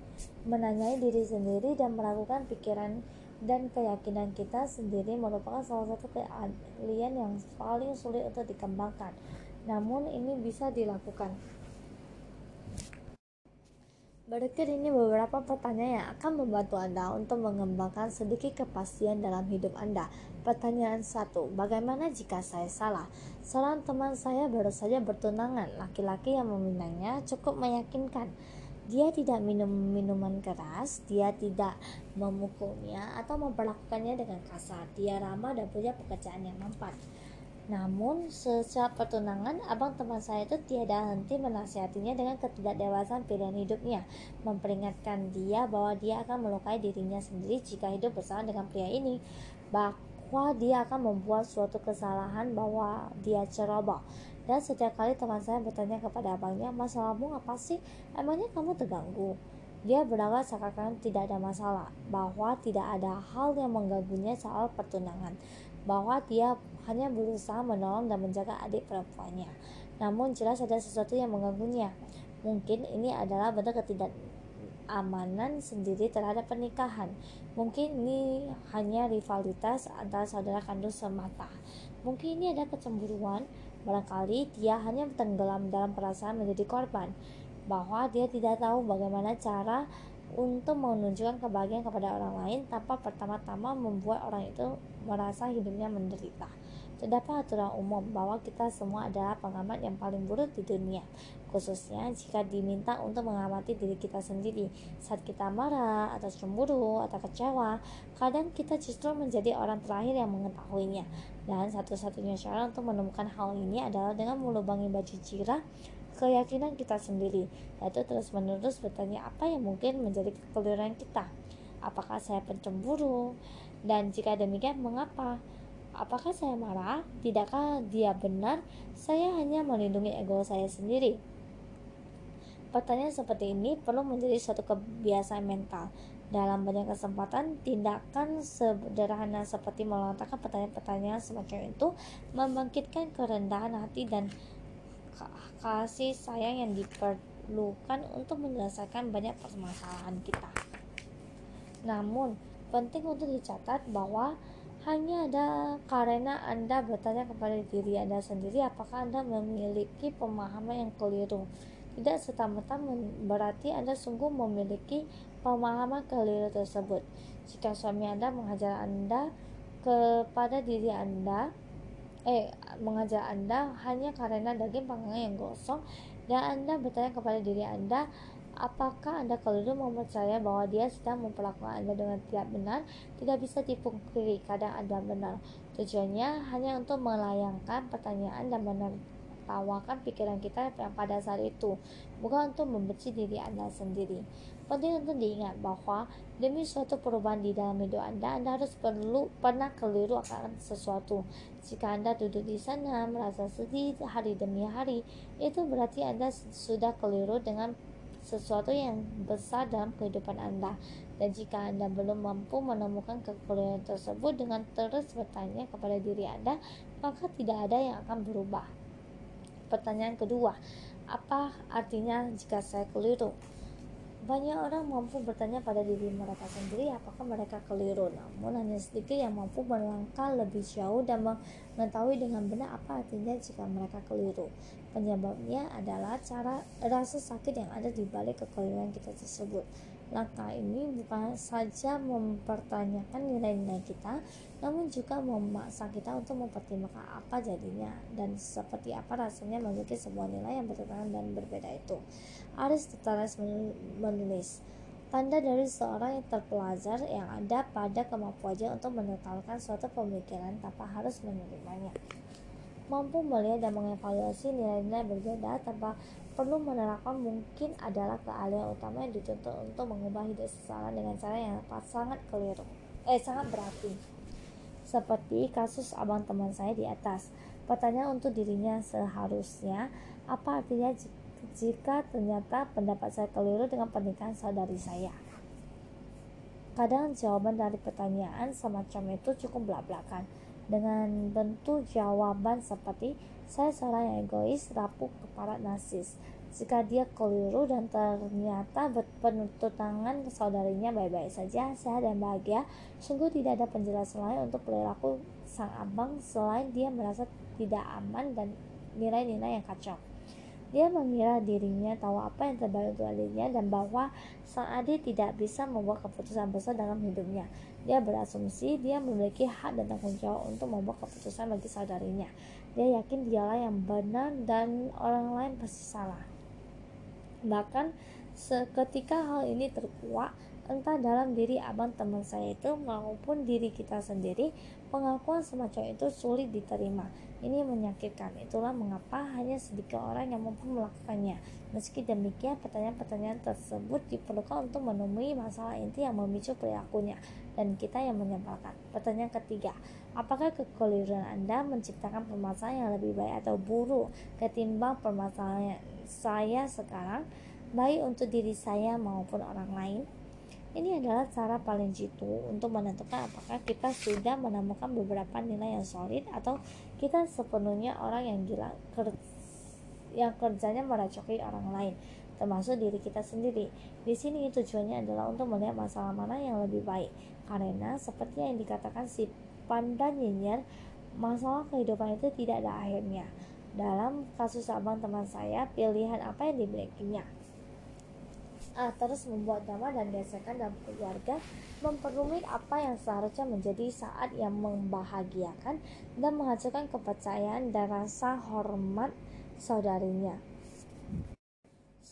menanyai diri sendiri dan melakukan pikiran dan keyakinan kita sendiri merupakan salah satu keahlian yang paling sulit untuk dikembangkan. Namun ini bisa dilakukan. Berikut ini beberapa pertanyaan yang akan membantu Anda untuk mengembangkan sedikit kepastian dalam hidup Anda. Pertanyaan 1. Bagaimana jika saya salah? Seorang teman saya baru saja bertunangan. Laki-laki yang memintanya cukup meyakinkan. Dia tidak minum minuman keras, dia tidak memukulnya atau memperlakukannya dengan kasar. Dia ramah dan punya pekerjaan yang mampat. Namun, sejak pertunangan, abang teman saya itu tiada henti menasihatinya dengan ketidakdewasaan pilihan hidupnya, memperingatkan dia bahwa dia akan melukai dirinya sendiri jika hidup bersama dengan pria ini, bahwa dia akan membuat suatu kesalahan bahwa dia ceroboh. Dan setiap kali teman saya bertanya kepada abangnya, masalahmu apa sih? Emangnya kamu terganggu? Dia berangkat seakan-akan tidak ada masalah, bahwa tidak ada hal yang mengganggunya soal pertunangan, bahwa dia hanya berusaha menolong dan menjaga adik perempuannya. Namun jelas ada sesuatu yang mengganggunya. Mungkin ini adalah bentuk ketidakamanan sendiri terhadap pernikahan. Mungkin ini hanya rivalitas antara saudara kandung semata. Mungkin ini ada kecemburuan. Barangkali dia hanya tenggelam dalam perasaan menjadi korban. Bahwa dia tidak tahu bagaimana cara untuk menunjukkan kebahagiaan kepada orang lain tanpa pertama-tama membuat orang itu merasa hidupnya menderita. Terdapat aturan umum bahwa kita semua adalah pengamat yang paling buruk di dunia, khususnya jika diminta untuk mengamati diri kita sendiri. Saat kita marah, atau cemburu, atau kecewa, kadang kita justru menjadi orang terakhir yang mengetahuinya. Dan satu-satunya cara untuk menemukan hal ini adalah dengan melubangi baju jirah keyakinan kita sendiri, yaitu terus-menerus bertanya apa yang mungkin menjadi kekeliruan kita. Apakah saya pencemburu? Dan jika demikian, mengapa? Apakah saya marah? Tidakkah dia benar? Saya hanya melindungi ego saya sendiri. Pertanyaan seperti ini perlu menjadi suatu kebiasaan mental. Dalam banyak kesempatan, tindakan sederhana seperti melontarkan pertanyaan-pertanyaan semacam itu membangkitkan kerendahan hati dan kasih sayang yang diperlukan untuk menyelesaikan banyak permasalahan kita. Namun, penting untuk dicatat bahwa hanya ada karena Anda bertanya kepada diri Anda sendiri apakah Anda memiliki pemahaman yang keliru. Tidak serta-merta berarti Anda sungguh memiliki pemahaman keliru tersebut. Jika suami Anda mengajar Anda kepada diri Anda, eh mengajar Anda hanya karena daging panggangan yang gosong dan Anda bertanya kepada diri Anda Apakah Anda keliru mempercaya bahwa dia sedang memperlakukan Anda dengan tidak benar? Tidak bisa dipungkiri, kadang Anda benar. Tujuannya hanya untuk melayangkan pertanyaan dan menertawakan pikiran kita yang pada saat itu, bukan untuk membenci diri Anda sendiri. Penting untuk diingat bahwa demi suatu perubahan di dalam hidup Anda, Anda harus perlu pernah keliru akan sesuatu. Jika Anda duduk di sana merasa sedih hari demi hari, itu berarti Anda sudah keliru dengan sesuatu yang besar dalam kehidupan Anda. Dan jika Anda belum mampu menemukan kekeliruan tersebut dengan terus bertanya kepada diri Anda, maka tidak ada yang akan berubah. Pertanyaan kedua, apa artinya jika saya keliru? Banyak orang mampu bertanya pada diri mereka sendiri apakah mereka keliru, namun hanya sedikit yang mampu melangkah lebih jauh dan mengetahui dengan benar apa artinya jika mereka keliru. Penyebabnya adalah cara rasa sakit yang ada di balik kekeliruan kita tersebut. Langkah ini bukan saja mempertanyakan nilai-nilai kita, namun juga memaksa kita untuk mempertimbangkan apa jadinya dan seperti apa rasanya memiliki sebuah nilai yang bertentangan dan berbeda itu. Aristoteles menulis, tanda dari seorang yang terpelajar yang ada pada kemampuannya untuk menetalkan suatu pemikiran tanpa harus menerimanya mampu melihat dan mengevaluasi nilai-nilai berbeda tanpa perlu menerapkan mungkin adalah keahlian utama yang dituntut untuk mengubah hidup seseorang dengan cara yang sangat keliru. Eh sangat berarti. Seperti kasus abang teman saya di atas. Pertanyaan untuk dirinya seharusnya apa artinya jika ternyata pendapat saya keliru dengan pernikahan saudari saya? Kadang jawaban dari pertanyaan semacam itu cukup belak-belakan. Dengan bentuk jawaban seperti saya seorang yang egois, rapuh, kepala narsis. Jika dia keliru dan ternyata berpenutup tangan saudarinya baik-baik saja, sehat dan bahagia, sungguh tidak ada penjelasan lain untuk perilaku sang abang selain dia merasa tidak aman dan nilai-nilai yang kacau. Dia mengira dirinya tahu apa yang terbaik untuk adiknya dan bahwa sang adik tidak bisa membuat keputusan besar dalam hidupnya. Dia berasumsi dia memiliki hak dan tanggung jawab untuk membuat keputusan bagi saudarinya. Dia yakin dialah yang benar dan orang lain pasti salah. Bahkan seketika hal ini terkuak, entah dalam diri abang teman saya itu maupun diri kita sendiri, pengakuan semacam itu sulit diterima. Ini menyakitkan. Itulah mengapa hanya sedikit orang yang mampu melakukannya. Meski demikian, pertanyaan-pertanyaan tersebut diperlukan untuk menemui masalah inti yang memicu perilakunya dan kita yang menyebalkan. Pertanyaan ketiga, apakah kekeliruan Anda menciptakan permasalahan yang lebih baik atau buruk ketimbang permasalahan saya sekarang, baik untuk diri saya maupun orang lain? Ini adalah cara paling jitu untuk menentukan apakah kita sudah menemukan beberapa nilai yang solid atau kita sepenuhnya orang yang gila yang kerjanya meracoki orang lain termasuk diri kita sendiri. Di sini tujuannya adalah untuk melihat masalah mana yang lebih baik. Karena seperti yang dikatakan si panda nyinyir, masalah kehidupan itu tidak ada akhirnya. Dalam kasus abang teman saya, pilihan apa yang dimilikinya? A. Terus membuat drama dan gesekan dalam keluarga memperumit apa yang seharusnya menjadi saat yang membahagiakan dan menghancurkan kepercayaan dan rasa hormat saudarinya.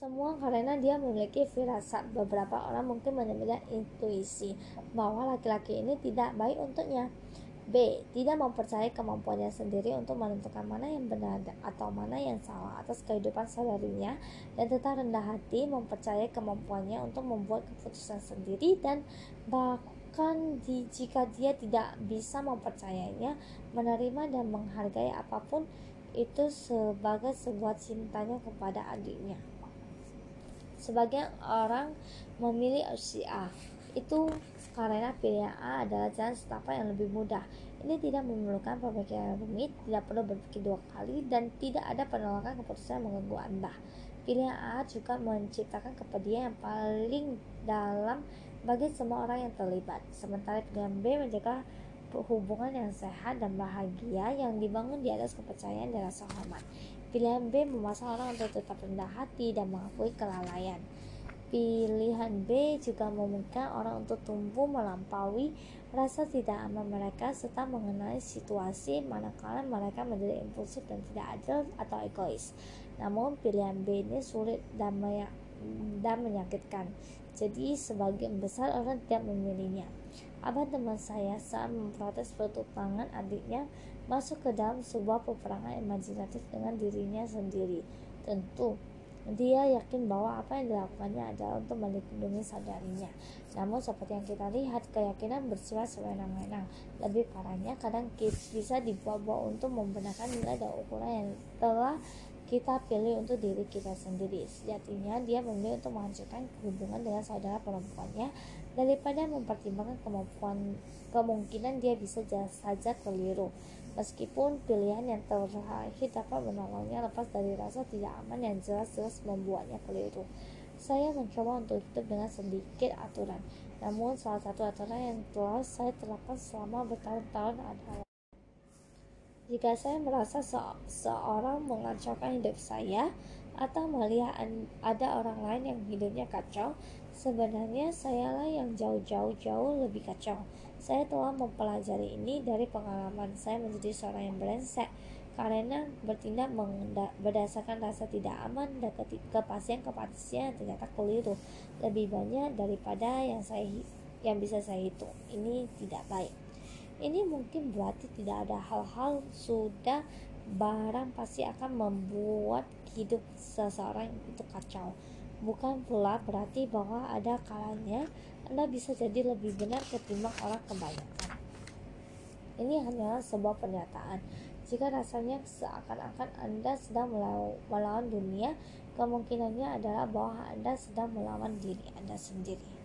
Semua karena dia memiliki firasat. Beberapa orang mungkin menyebutnya intuisi bahwa laki-laki ini tidak baik untuknya. B. Tidak mempercayai kemampuannya sendiri untuk menentukan mana yang benar atau mana yang salah atas kehidupan saudarinya dan tetap rendah hati mempercayai kemampuannya untuk membuat keputusan sendiri dan bahkan di, jika dia tidak bisa mempercayainya, menerima dan menghargai apa pun itu sebagai sebuah cintanya kepada adiknya. Sebagian orang memilih opsi A itu karena pilihan A adalah jalan setapak yang lebih mudah. Ini tidak memerlukan pemikiran rumit, tidak perlu berpikir dua kali, dan tidak ada penolakan keputusan yang mengganggu Anda. Pilihan A juga menciptakan kepedihan yang paling dalam bagi semua orang yang terlibat. Sementara pilihan B menjaga hubungan yang sehat dan bahagia yang dibangun di atas kepercayaan dan rasa hormat. Pilihan B memaksa orang untuk tetap rendah hati dan mengakui kelalaian. Pilihan B juga memungkinkan orang untuk tumbuh melampaui rasa tidak aman mereka serta mengenai situasi manakala mereka menjadi impulsif dan tidak adil atau egois. Namun pilihan B ini sulit dan, dan menyakitkan. Jadi sebagian besar orang tidak memilihnya. Abang teman saya saat memprotes pertukangan adiknya masuk ke dalam sebuah peperangan imajinatif dengan dirinya sendiri. Tentu dia yakin bahwa apa yang dilakukannya adalah untuk melindungi saudarinya. Namun seperti yang kita lihat, keyakinan bersifat sewenang-wenang. Lebih parahnya, kadang bisa dibawa-bawa untuk membenarkan nilai dan ukuran yang telah kita pilih untuk diri kita sendiri. Sejatinya, dia memilih untuk menghancurkan hubungan dengan saudara perempuannya daripada mempertimbangkan kemampuan kemungkinan dia bisa saja keliru. Meskipun pilihan yang terakhir dapat menolongnya lepas dari rasa tidak aman yang jelas-jelas membuatnya keliru. Saya mencoba untuk hidup dengan sedikit aturan, namun salah satu aturan yang telah saya terapkan selama bertahun-tahun adalah jika saya merasa se seorang mengacaukan hidup saya atau melihat ada orang lain yang hidupnya kacau, sebenarnya sayalah yang jauh-jauh-jauh lebih kacau. Saya telah mempelajari ini dari pengalaman saya menjadi seorang yang brengsek karena bertindak berdasarkan rasa tidak aman dan kepastian-kepastian yang ternyata keliru lebih banyak daripada yang saya yang bisa saya hitung. Ini tidak baik. Ini mungkin berarti tidak ada hal-hal sudah barang pasti akan membuat hidup seseorang itu kacau. Bukan pula berarti bahwa ada kalanya anda bisa jadi lebih benar ketimbang orang kebanyakan. Ini hanyalah sebuah pernyataan. Jika rasanya seakan-akan Anda sedang melawan dunia, kemungkinannya adalah bahwa Anda sedang melawan diri Anda sendiri.